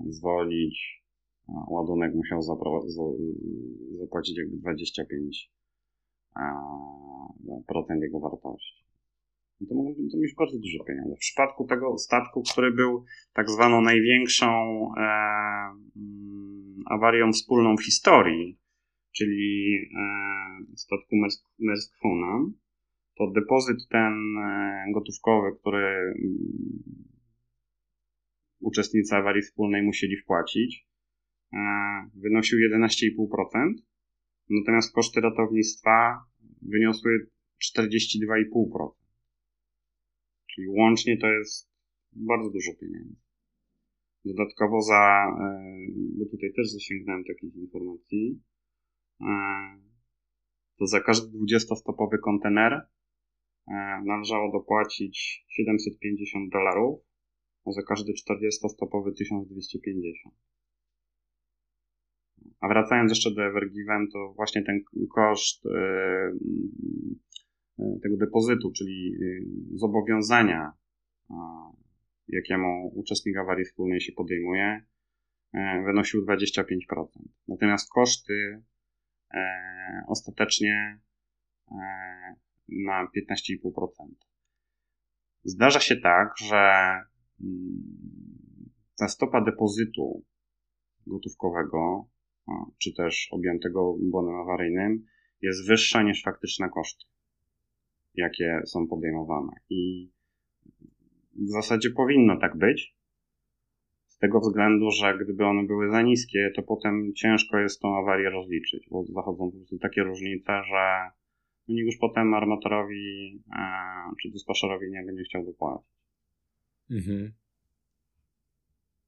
zwolnić ładunek musiał zapłacić jakby 25 procent jego wartości. No to mogą to mieć bardzo duże pieniądze. W przypadku tego statku, który był tak zwaną największą e, mm, awarią wspólną w historii, czyli statku Maersk Funam, to depozyt ten gotówkowy, który mm, uczestnicy awarii wspólnej musieli wpłacić, wynosił 11,5%, natomiast koszty ratownictwa wyniosły 42,5%. Czyli łącznie to jest bardzo dużo pieniędzy. Dodatkowo za, e, bo tutaj też zasięgnąłem takich informacji, e, to za każdy 20-stopowy kontener e, należało dopłacić 750 dolarów, a za każdy 40-stopowy 1250. A wracając jeszcze do Evergiven, to właśnie ten koszt tego depozytu, czyli zobowiązania jakiemu uczestnik awarii wspólnej się podejmuje, e, wynosił 25%. Natomiast koszty e, ostatecznie e, na 15,5%. Zdarza się tak, że mm, ta stopa depozytu gotówkowego, czy też objętego bonem awaryjnym, jest wyższa niż faktyczne koszty, jakie są podejmowane. I w zasadzie powinno tak być. Z tego względu, że gdyby one były za niskie, to potem ciężko jest tą awarię rozliczyć, bo zachodzą po prostu takie różnice, że no nikt już potem armatorowi e, czy dyspaszerowi nie będzie chciał dopłacić. Mhm.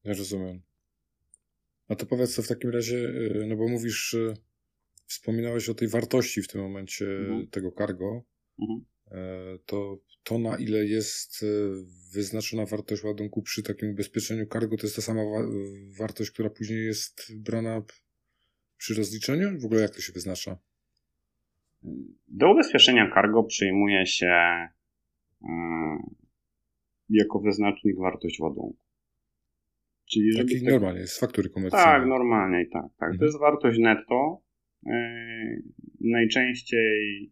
Ja rozumiem. A to powiedz co w takim razie, e, no bo mówisz, e, wspominałeś o tej wartości w tym momencie mhm. tego cargo. Mhm. E, to to, na ile jest e, wyznaczona wartość ładunku przy takim ubezpieczeniu cargo, to jest ta sama wartość, która później jest brana przy rozliczeniu? W ogóle jak to się wyznacza? Do ubezpieczenia cargo przyjmuje się e, jako wyznacznik wartość ładunku. Czyli Taki tak... normalnie, z faktury komercyjnej. Tak, normalnie i tak. tak. Mhm. To jest wartość netto. Najczęściej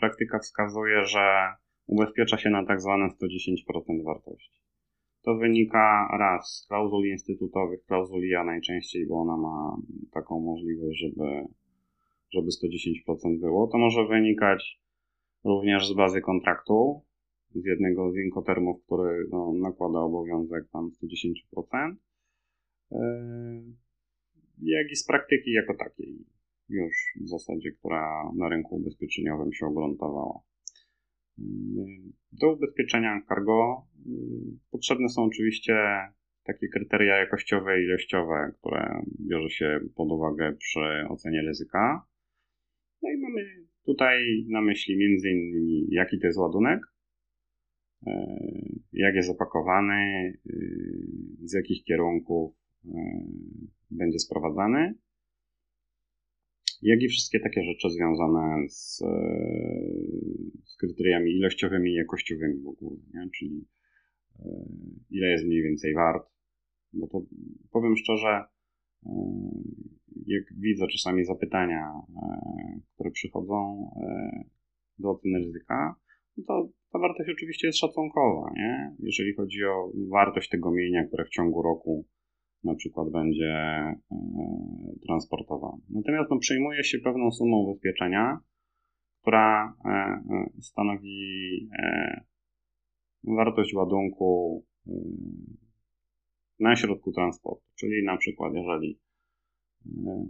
praktyka wskazuje, że ubezpiecza się na tak zwane 110% wartości. To wynika raz z klauzul instytutowych, klauzuli A najczęściej, bo ona ma taką możliwość, żeby, żeby 110% było. To może wynikać również z bazy kontraktu, z jednego z inkotermów, który no, nakłada obowiązek tam 110%, yy, jak i z praktyki jako takiej już w zasadzie, która na rynku ubezpieczeniowym się ogruntowała. Do ubezpieczenia cargo potrzebne są oczywiście takie kryteria jakościowe i ilościowe, które bierze się pod uwagę przy ocenie ryzyka. No i mamy tutaj na myśli między innymi jaki to jest ładunek, jak jest opakowany, z jakich kierunków będzie sprowadzany, jak i wszystkie takie rzeczy związane z, e, z kryteriami ilościowymi i jakościowymi w ogóle, nie? czyli e, ile jest mniej więcej wart. Bo to powiem szczerze, e, jak widzę czasami zapytania, które przychodzą do oceny ryzyka, no to ta wartość oczywiście jest szacunkowa, nie? Jeżeli chodzi o wartość tego mienia, które w ciągu roku na przykład będzie e, transportowany. Natomiast no, przyjmuje się pewną sumę ubezpieczenia, która e, e, stanowi wartość ładunku na środku transportu. Czyli na przykład, jeżeli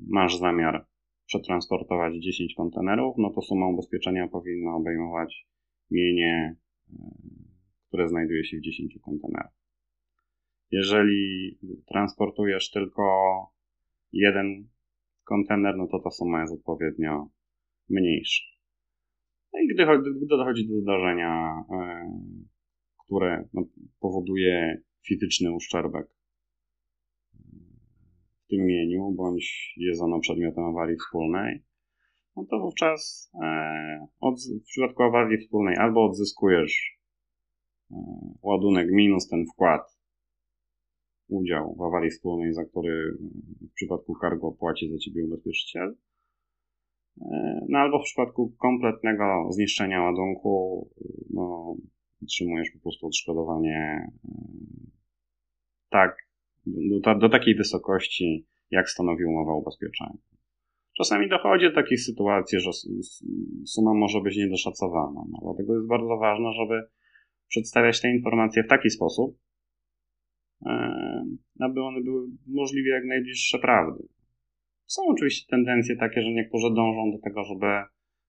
masz zamiar przetransportować 10 kontenerów, no to suma ubezpieczenia powinna obejmować mienie, które znajduje się w 10 kontenerach. Jeżeli transportujesz tylko jeden kontener, no to ta suma jest odpowiednio mniejsza. No i gdy, gdy dochodzi do zdarzenia, e, które no, powoduje fizyczny uszczerbek w tym mieniu, bądź jest ono przedmiotem awarii wspólnej, no to wówczas e, w przypadku awarii wspólnej albo odzyskujesz e, ładunek minus ten wkład udział w awarii wspólnej, za który w przypadku cargo płaci za ciebie ubezpieczyciel. E, no albo w przypadku kompletnego zniszczenia ładunku, no, otrzymujesz po prostu odszkodowanie e, tak, do, do takiej wysokości, jak stanowi umowa ubezpieczenia. czasami dochodzi do takich sytuacji, że suma może być niedoszacowana. No, dlatego jest bardzo ważne, żeby przedstawiać te informacje w taki sposób, aby one były możliwie jak najbliższe prawdy. Są oczywiście tendencje takie, że niektórzy dążą do tego, żeby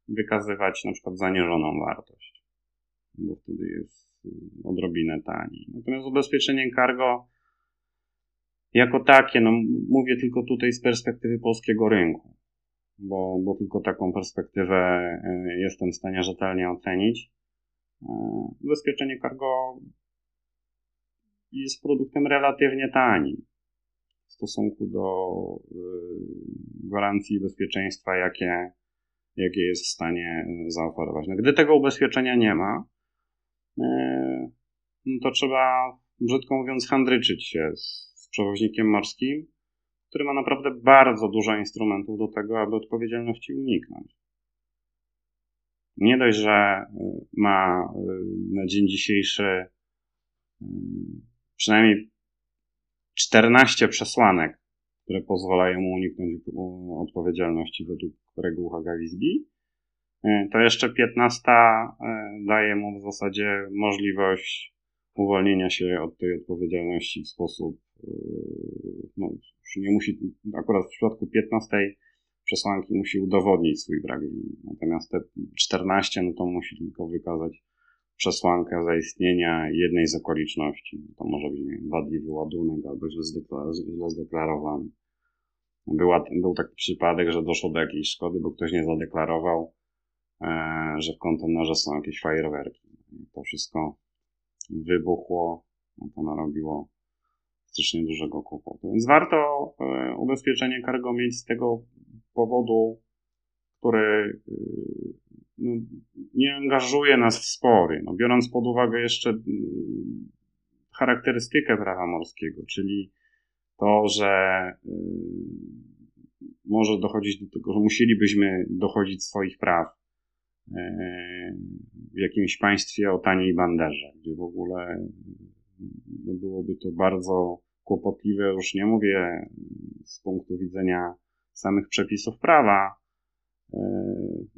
wykazywać na przykład zaniżoną wartość, bo wtedy jest y, odrobinę taniej. Natomiast ubezpieczenie cargo jako takie, no mówię tylko tutaj z perspektywy polskiego rynku, bo, bo tylko taką perspektywę y, jestem w stanie rzetelnie ocenić. Y, ubezpieczenie cargo jest produktem relatywnie tanim w stosunku do gwarancji bezpieczeństwa, jakie jakie jest w stanie zaoferować. No, gdy tego ubezpieczenia nie ma, e, no to trzeba, brzydko mówiąc, handryczyć się z, z przewoźnikiem morskim, który ma naprawdę bardzo dużo instrumentów do tego, aby odpowiedzialności uniknąć. Nie dość, że ma na dzień dzisiejszy przynajmniej 14 przesłanek które pozwalają mu uniknąć odpowiedzialności według reguł Haga-Wisby. E, to jeszcze 15 e, daje mu w zasadzie możliwość uwolnienia się od tej odpowiedzialności w sposób, e, no, nie musi, akurat w przypadku 15 przesłanki musi udowodnić swój brak. Natomiast te 14, no to musi tylko wykazać przesłankę zaistnienia jednej z okoliczności. To może być wadliwy ładunek albo źle, zdeklarowany. Była, był taki przypadek, że doszło do jakiejś szkody, bo ktoś nie zadeklarował, e, że w kontenerze są jakieś fajerwerki. To wszystko wybuchło, no to narobiło strasznie dużego kłopotu. Więc warto e, ubezpieczenie cargo mieć z tego powodu, który e, no, nie angażuje nas w spory. No, biorąc pod uwagę jeszcze y, charakterystykę prawa morskiego, czyli to, że y, może dochodzić do tego, że musielibyśmy dochodzić swoich praw y, w jakimś państwie o taniej banderze, gdzie w ogóle no, byłoby to bardzo kłopotliwe, już nie mówię z punktu widzenia samych przepisów prawa,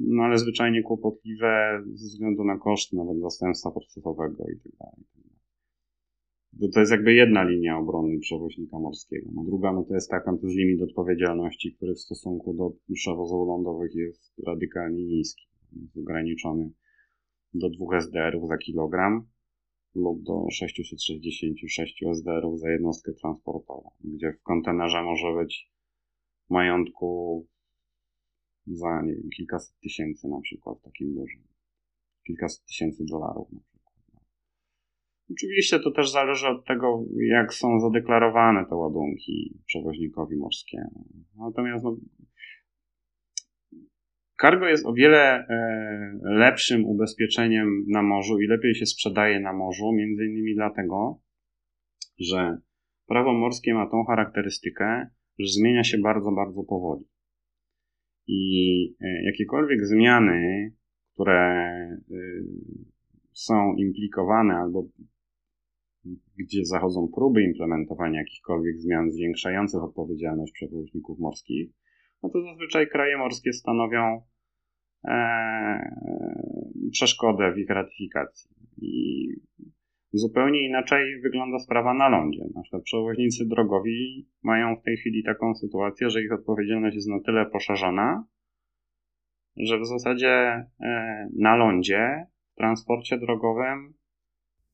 no ale zwyczajnie kłopotliwe ze względu na koszty nawet zastępstwa procesowego i tak dalej. To jest jakby jedna linia obrony przewoźnika morskiego. No druga no to jest taka, to jest limit odpowiedzialności, który w stosunku do przewozów lądowych jest radykalnie niski. Jest ograniczony do 2 SDR-ów za kilogram lub do 666 SDR-ów za jednostkę transportową, gdzie w kontenerze może być majątku za nie wiem, kilkaset tysięcy na przykład, takim dużym. Kilkaset tysięcy dolarów na przykład. No. Oczywiście to też zależy od tego, jak są zadeklarowane te ładunki przewoźnikowi morskiemu. Natomiast no, Cargo jest o wiele e, lepszym ubezpieczeniem na morzu i lepiej się sprzedaje na morzu, między innymi dlatego, że prawo morskie ma tą charakterystykę, że zmienia się bardzo, bardzo powoli. I e, jakiekolwiek zmiany, które e, są implikowane albo gdzie zachodzą próby implementowania jakichkolwiek zmian zwiększających odpowiedzialność przewoźników morskich, no to zazwyczaj kraje morskie stanowią e, przeszkodę w ich ratyfikacji. I Zupełnie inaczej wygląda sprawa na lądzie. Na przykład przewoźnicy drogowi mają w tej chwili taką sytuację, że ich odpowiedzialność jest na tyle poszerzona, że w zasadzie e, na lądzie, w transporcie drogowym,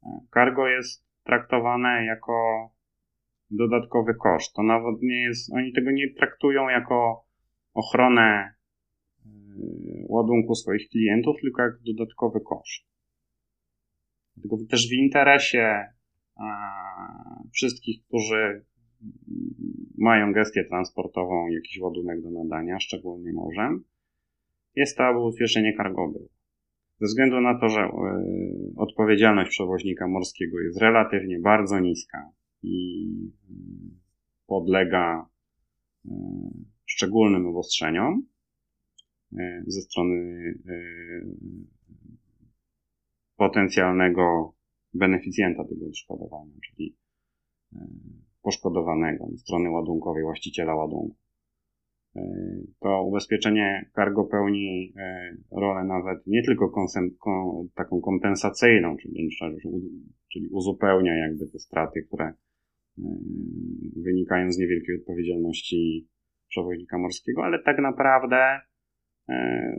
e, cargo jest traktowane jako dodatkowy koszt. To nawet nie jest, oni tego nie traktują jako ochronę e, ładunku swoich klientów, tylko jak dodatkowy koszt. Dlatego też w interesie wszystkich, którzy mają gestię transportową, jakiś ładunek do nadania, szczególnie morzem, jest to, aby ubezpieczenie cargo było. Ze względu na to, że e, odpowiedzialność przewoźnika morskiego jest relatywnie bardzo niska i e, podlega e, szczególnym obostrzeniom ze strony potencjalnego beneficjenta tego odszkodowania, czyli e, poszkodowanego, strony ładunkowej, właściciela ładunku. to ubezpieczenie cargo pełni rolę nawet nie tylko konsem, kon, taką kompensacyjną, czyli, czyli uzupełnia jakby te straty, które wynikają z niewielkiej odpowiedzialności przewoźnika morskiego, ale tak naprawdę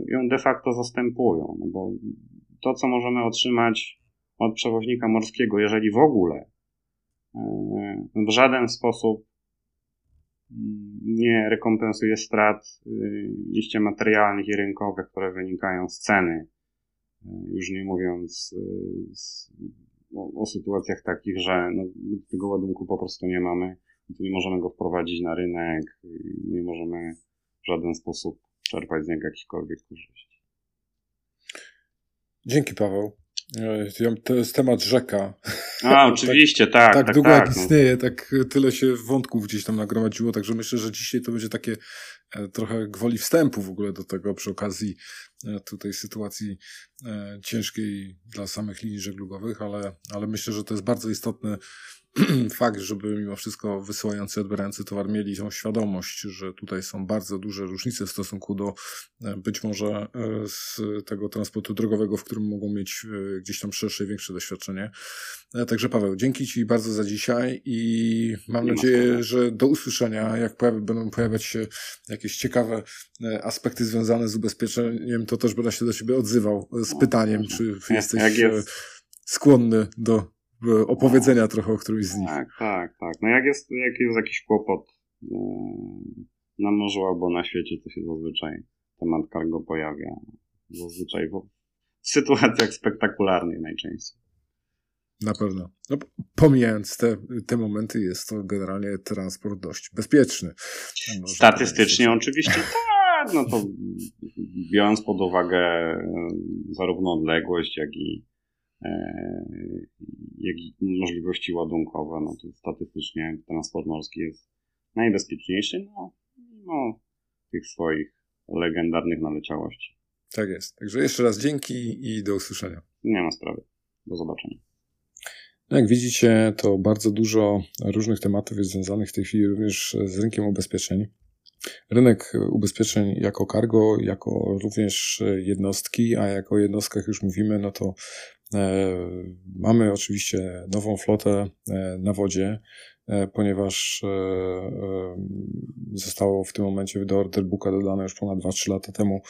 ją de facto zastępują, no bo to, co możemy otrzymać od przewoźnika morskiego, jeżeli w ogóle w żaden sposób nie rekompensuje strat liście materialnych i rynkowych, które wynikają z ceny. Już nie mówiąc z, o, o, sytuacjach takich, że no, tego ładunku po prostu nie mamy, to nie możemy go wprowadzić na rynek, nie możemy w żaden sposób czerpać z niego jakichkolwiek korzyści. Dzięki Paweł. To jest temat rzeka. A, oczywiście, tak. Tak, tak długo tak, jak no. istnieje, tak tyle się wątków gdzieś tam nagromadziło, także myślę, że dzisiaj to będzie takie e, trochę gwoli wstępu w ogóle do tego przy okazji e, tutaj sytuacji e, ciężkiej dla samych linii żeglugowych, ale, ale myślę, że to jest bardzo istotny fakt, żeby mimo wszystko wysyłający i odbierający towar mieli tą świadomość, że tutaj są bardzo duże różnice w stosunku do e, być może e, z tego transportu drogowego, w którym mogą mieć e, gdzieś tam szersze, większe doświadczenie. Także Paweł, dzięki Ci bardzo za dzisiaj i mam Nie nadzieję, że do usłyszenia. Jak pojawi, będą pojawiać się jakieś ciekawe aspekty związane z ubezpieczeniem, to też będę się do Ciebie odzywał z no, pytaniem, czy jesteś jest. skłonny do opowiedzenia trochę o którymś z nich. Tak, tak, tak. No jak jest, jak jest jakiś kłopot yy, na morzu albo na świecie, to się zazwyczaj temat cargo pojawia. Zazwyczaj w sytuacjach spektakularnych najczęściej. Na pewno. No, pomijając te, te momenty, jest to generalnie transport dość bezpieczny. Statystycznie oczywiście tak, no to biorąc pod uwagę zarówno odległość, jak i E, jak i możliwości ładunkowe, no to statystycznie transport morski jest najbezpieczniejszy, no mimo tych swoich legendarnych naleciałości. Tak jest. Także jeszcze raz dzięki i do usłyszenia. Nie ma sprawy. Do zobaczenia. Jak widzicie, to bardzo dużo różnych tematów jest związanych w tej chwili również z rynkiem ubezpieczeń. Rynek ubezpieczeń jako cargo, jako również jednostki, a jako jednostkach już mówimy, no to E, mamy oczywiście nową flotę e, na wodzie, e, ponieważ zostało w tym momencie do orderbooka dodane już ponad 2-3 lata temu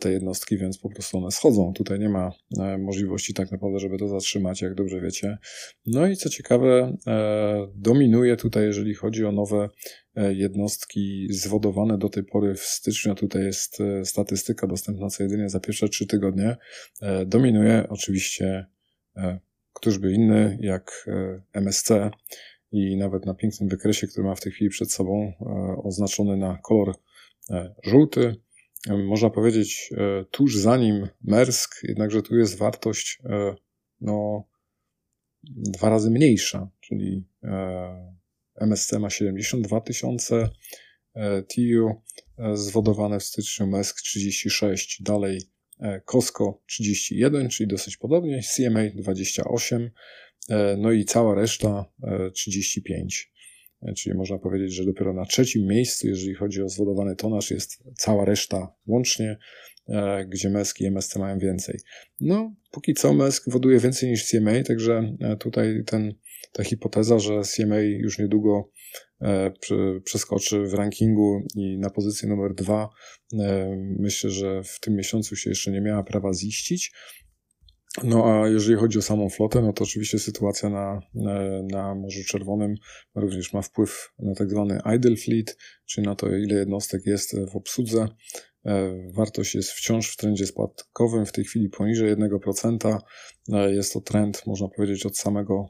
te jednostki, więc po prostu one schodzą. Tutaj nie ma możliwości tak naprawdę, żeby to zatrzymać, jak dobrze wiecie. No i co ciekawe, dominuje tutaj, jeżeli chodzi o nowe jednostki zwodowane do tej pory w styczniu, tutaj jest statystyka dostępna co jedynie za pierwsze 3 tygodnie, dominuje oczywiście któż by inny jak MSC i nawet na pięknym wykresie, który ma w tej chwili przed sobą, oznaczony na kolor żółty. Można powiedzieć tuż za nim Mersk, jednakże tu jest wartość no, dwa razy mniejsza, czyli MSC ma 72 tysiące TIU zwodowane w styczniu, Mersk 36, dalej Costco 31, czyli dosyć podobnie, CMA 28, e, no i cała reszta 35. E, e, czyli można powiedzieć, że dopiero na trzecim miejscu, jeżeli chodzi o zwodowany tonaż, jest cała reszta łącznie, gdzie MESK i MSC mają więcej. No, póki co MESK woduje więcej niż CMA, także tutaj ten, ta hipoteza, że CMA już niedługo E, przeskoczy w rankingu i na pozycję numer dwa. E, myślę, że w tym miesiącu się jeszcze nie miała prawa ziścić. No a jeżeli chodzi o samą flotę, no to oczywiście sytuacja na, na Morzu Czerwonym również ma wpływ na tak zwany idle fleet, czyli na to, ile jednostek jest w obsłudze. E, wartość jest wciąż w trendzie spadkowym, w tej chwili poniżej 1%. Jest to trend, można powiedzieć, od samego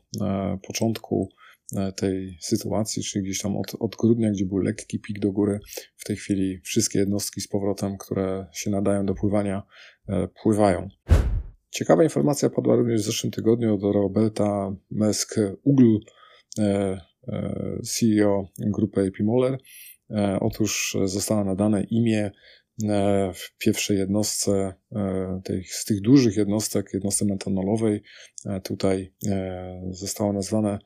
początku E, tej sytuacji, czyli gdzieś tam od, od grudnia, gdzie był lekki pik do góry, w tej chwili wszystkie jednostki z powrotem, które się nadają do pływania, e, pływają. Ciekawa informacja padła również w zeszłym tygodniu od Roberta Mesk Ugl, e, CEO grupy AP Moller. Otóż zostało nadane imię w pierwszej jednostce, tej, z tych dużych jednostek, jednostce metanolowej, tutaj zostało nazwane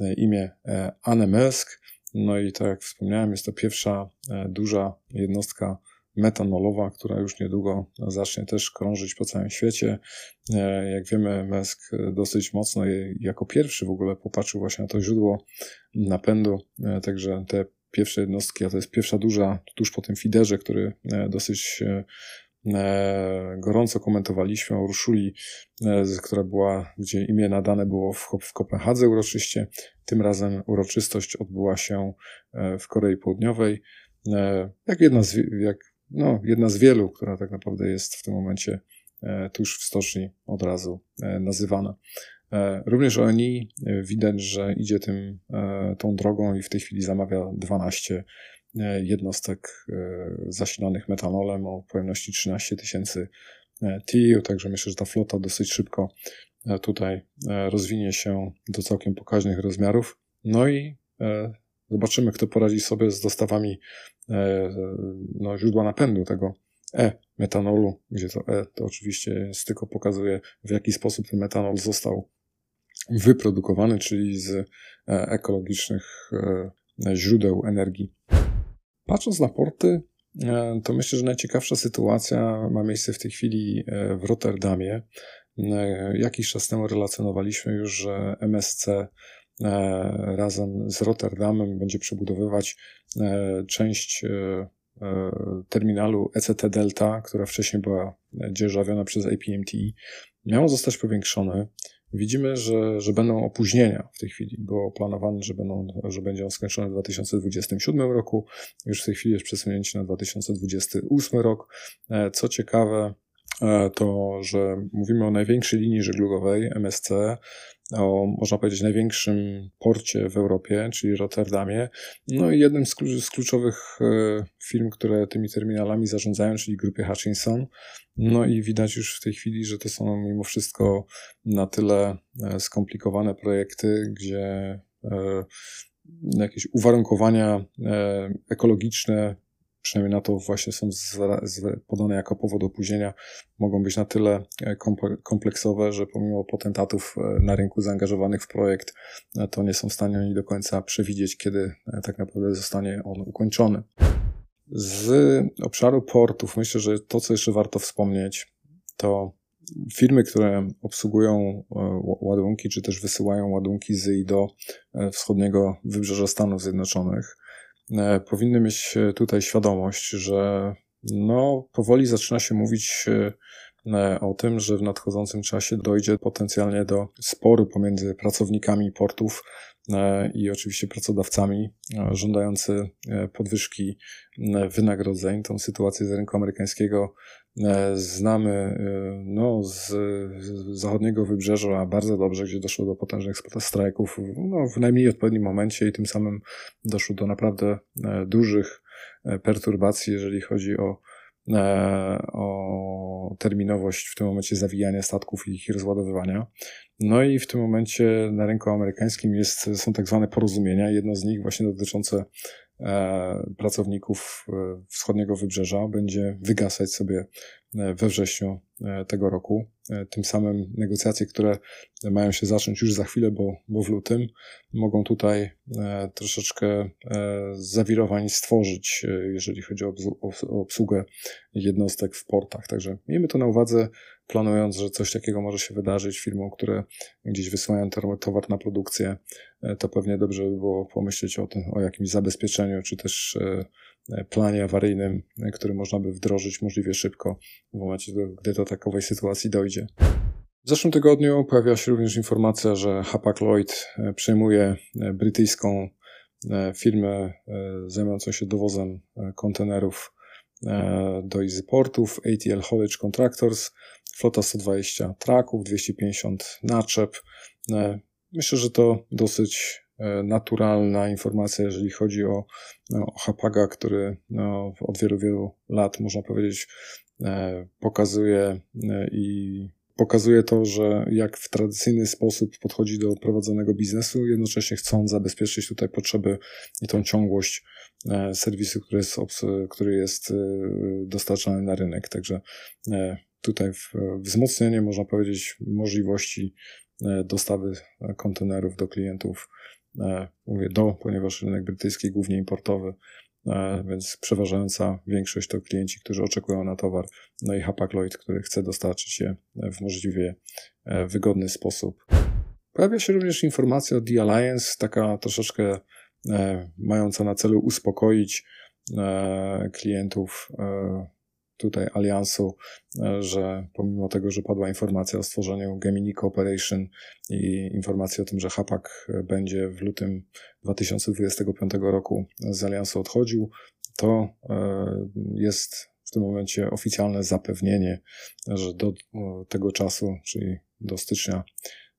E, imię e, Anne Mesk. No i tak jak wspomniałem, jest to pierwsza duża jednostka metanolowa, która już niedługo zacznie też krążyć po całym świecie. E, jak wiemy, Mesk dosyć mocno jako pierwszy w ogóle popatrzył właśnie na to źródło napędu, e, także te pierwsze jednostki, a to jest pierwsza duża tuż po tym fiderze, który e, dosyć gorąco komentowaliśmy o Urszuli, która była, gdzie imię nadane było w, w Kopenhadze uroczyście. Tym razem uroczystość odbyła się w Korei Południowej. Jak jedna z, jak no, jedna z wielu, która tak naprawdę jest w tym momencie e, tuż w stoczni od razu e, nazywana. E, również ONI widać, że idzie tym, tą drogą i w tej chwili zamawia 12 jednostek zasilanych metanolem o pojemności 13 tysięcy TIU, także myślę, że ta flota dosyć szybko tutaj rozwinie się do całkiem pokaźnych rozmiarów. No i zobaczymy, kto poradzi sobie z dostawami no, źródła napędu tego E-metanolu, gdzie to E to oczywiście jest, tylko pokazuje, w jaki sposób ten metanol został wyprodukowany, czyli z e, ekologicznych e, źródeł energii. Patrząc na porty, to myślę, że najciekawsza sytuacja ma miejsce w tej chwili w Rotterdamie. Jakiś czas temu relacjonowaliśmy już, że MSC razem z Rotterdamem będzie przebudowywać E, część e, e, terminalu ECT Delta, która wcześniej była dzierżawiona przez APMT, miało zostać powiększone. Widzimy, że, że będą opóźnienia w tej chwili. Było planowane, że, będą, że będzie on skończony w 2027 roku. Już w tej chwili jest przesunięcie na 2028 rok. Co ciekawe, to, że mówimy o największej linii żeglugowej MSC, o, można powiedzieć, największym porcie w Europie, czyli Rotterdamie. No i jednym z, kluczowych e, firm, które tymi terminalami zarządzają, czyli grupie Hutchinson. No i widać już w tej chwili, że to są mimo wszystko na tyle e, skomplikowane projekty, gdzie e, jakieś uwarunkowania ekologiczne przynajmniej na to właśnie są podane jako powód opóźnienia, mogą być na tyle e, kompleksowe, że pomimo potentatów e, na rynku zaangażowanych w projekt, e, to nie są w stanie oni do końca przewidzieć, kiedy tak naprawdę zostanie on ukończony. Z obszaru portów myślę, że to, co jeszcze warto wspomnieć, to firmy, które obsługują ładunki, czy też wysyłają ładunki z i do wschodniego wybrzeża Stanów Zjednoczonych, powinny mieć e, tutaj świadomość, że no, powoli zaczyna się mówić e, o tym, że w nadchodzącym czasie dojdzie potencjalnie do sporu pomiędzy pracownikami portów i oczywiście pracodawcami żądający podwyżki wynagrodzeń. Tą sytuację z rynku amerykańskiego E, znamy e, no, z, zachodniego wybrzeża bardzo dobrze, gdzie doszło do potężnych strajków no, w najmniej odpowiednim momencie i tym samym doszło do naprawdę e, dużych perturbacji, jeżeli chodzi o, o terminowość w tym momencie zawijania statków i ich rozładowywania. No i w tym momencie na rynku amerykańskim jest, są tak zwane porozumienia. Jedno z nich właśnie dotyczące E, pracowników e, wschodniego wybrzeża będzie wygasać sobie e, we wrześniu tego roku. Tym samym negocjacje, które mają się zacząć już za chwilę, bo, bo w lutym, mogą tutaj troszeczkę zawirowań stworzyć, jeżeli chodzi o obsługę jednostek w portach. Także miejmy to na uwadze, planując, że coś takiego może się wydarzyć firmom, które gdzieś wysyłają towar na produkcję, e, to pewnie dobrze by było pomyśleć o, tym, o jakimś zabezpieczeniu, czy też e, e, planie awaryjnym, który można by wdrożyć możliwie szybko w momencie, gdy do takowej sytuacji dojdzie. W zeszłym tygodniu pojawiła się również informacja, że Hapag-Lloyd przejmuje brytyjską firmę zajmującą się dowozem kontenerów do Portów, ATL Haulage Contractors flota 120 traków, 250 naczep. E, myślę, że to dosyć e, naturalna informacja, jeżeli chodzi o, o Hapaga, który no, od wielu, wielu lat, można powiedzieć, e, pokazuje i pokazuje to, że jak w tradycyjny sposób podchodzi do prowadzonego biznesu, jednocześnie chcą zabezpieczyć tutaj potrzeby i tą ciągłość serwisu, który jest, który jest dostarczany na rynek. Także tutaj wzmocnienie, można powiedzieć, możliwości e, dostawy kontenerów do klientów mówię do, ponieważ rynek brytyjski głównie importowy, więc przeważająca większość to klienci, którzy oczekują na towar, no i Hapag-Lloyd, który chce dostarczyć je w możliwie wygodny sposób. Pojawia się również informacja o The Alliance, taka troszeczkę mająca na celu uspokoić klientów tutaj aliansu, e, że pomimo tego, że padła informacja o stworzeniu Gemini Cooperation i informacja o tym, że Hapak będzie w lutym 2025 roku z aliansu odchodził, to e, jest w tym momencie oficjalne zapewnienie, że do tego czasu, czyli do stycznia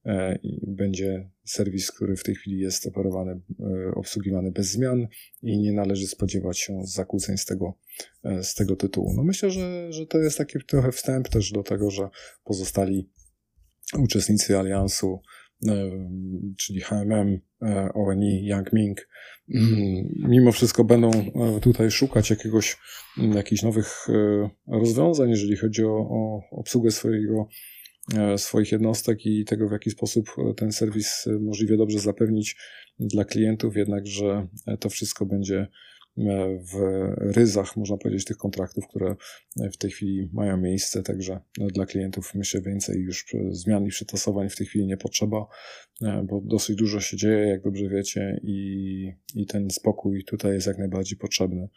E, będzie serwis, który w tej chwili jest operowany, e, obsługiwany bez zmian i nie należy spodziewać się zakłóceń z tego, e, z tego tytułu. No myślę, że, że to jest taki trochę wstęp też do tego, że pozostali uczestnicy aliansu, czyli HMM, ONI, Yang Ming, mm, mimo wszystko będą tutaj szukać jakiegoś, jakichś nowych rozwiązań, jeżeli chodzi o, o obsługę swojego swoich jednostek i tego, w jaki sposób e, ten serwis e, możliwie dobrze zapewnić dla klientów, jednakże to wszystko będzie w ryzach, można powiedzieć, tych kontraktów, które w tej chwili mają miejsce. Także dla klientów myślę więcej już zmian i przetasowań w tej chwili nie potrzeba, bo dosyć dużo się dzieje, jak dobrze wiecie, i, i ten spokój tutaj jest jak najbardziej potrzebny.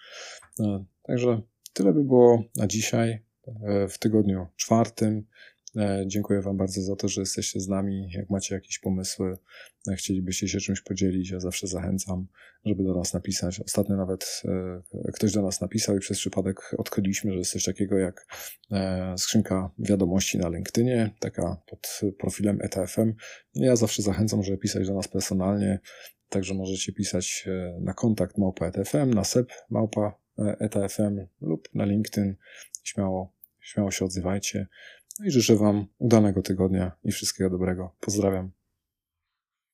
Także tyle by było na dzisiaj. W tygodniu czwartym E, dziękuję Wam bardzo za to, że jesteście z nami. Jak macie jakieś pomysły, e, chcielibyście się czymś podzielić, ja zawsze zachęcam, żeby do nas napisać. Ostatnio nawet e, ktoś do nas napisał i przez przypadek odkryliśmy, że jest coś takiego jak skrzynka wiadomości na LinkedInie, taka pod profilem ETFM. Ja zawsze zachęcam, żeby pisać do nas personalnie, także możecie pisać na kontakt małpa ETFM, na sep małpa ETFM lub na LinkedIn. Śmiało, śmiało się odzywajcie. No i życzę Wam udanego tygodnia i wszystkiego dobrego. Pozdrawiam.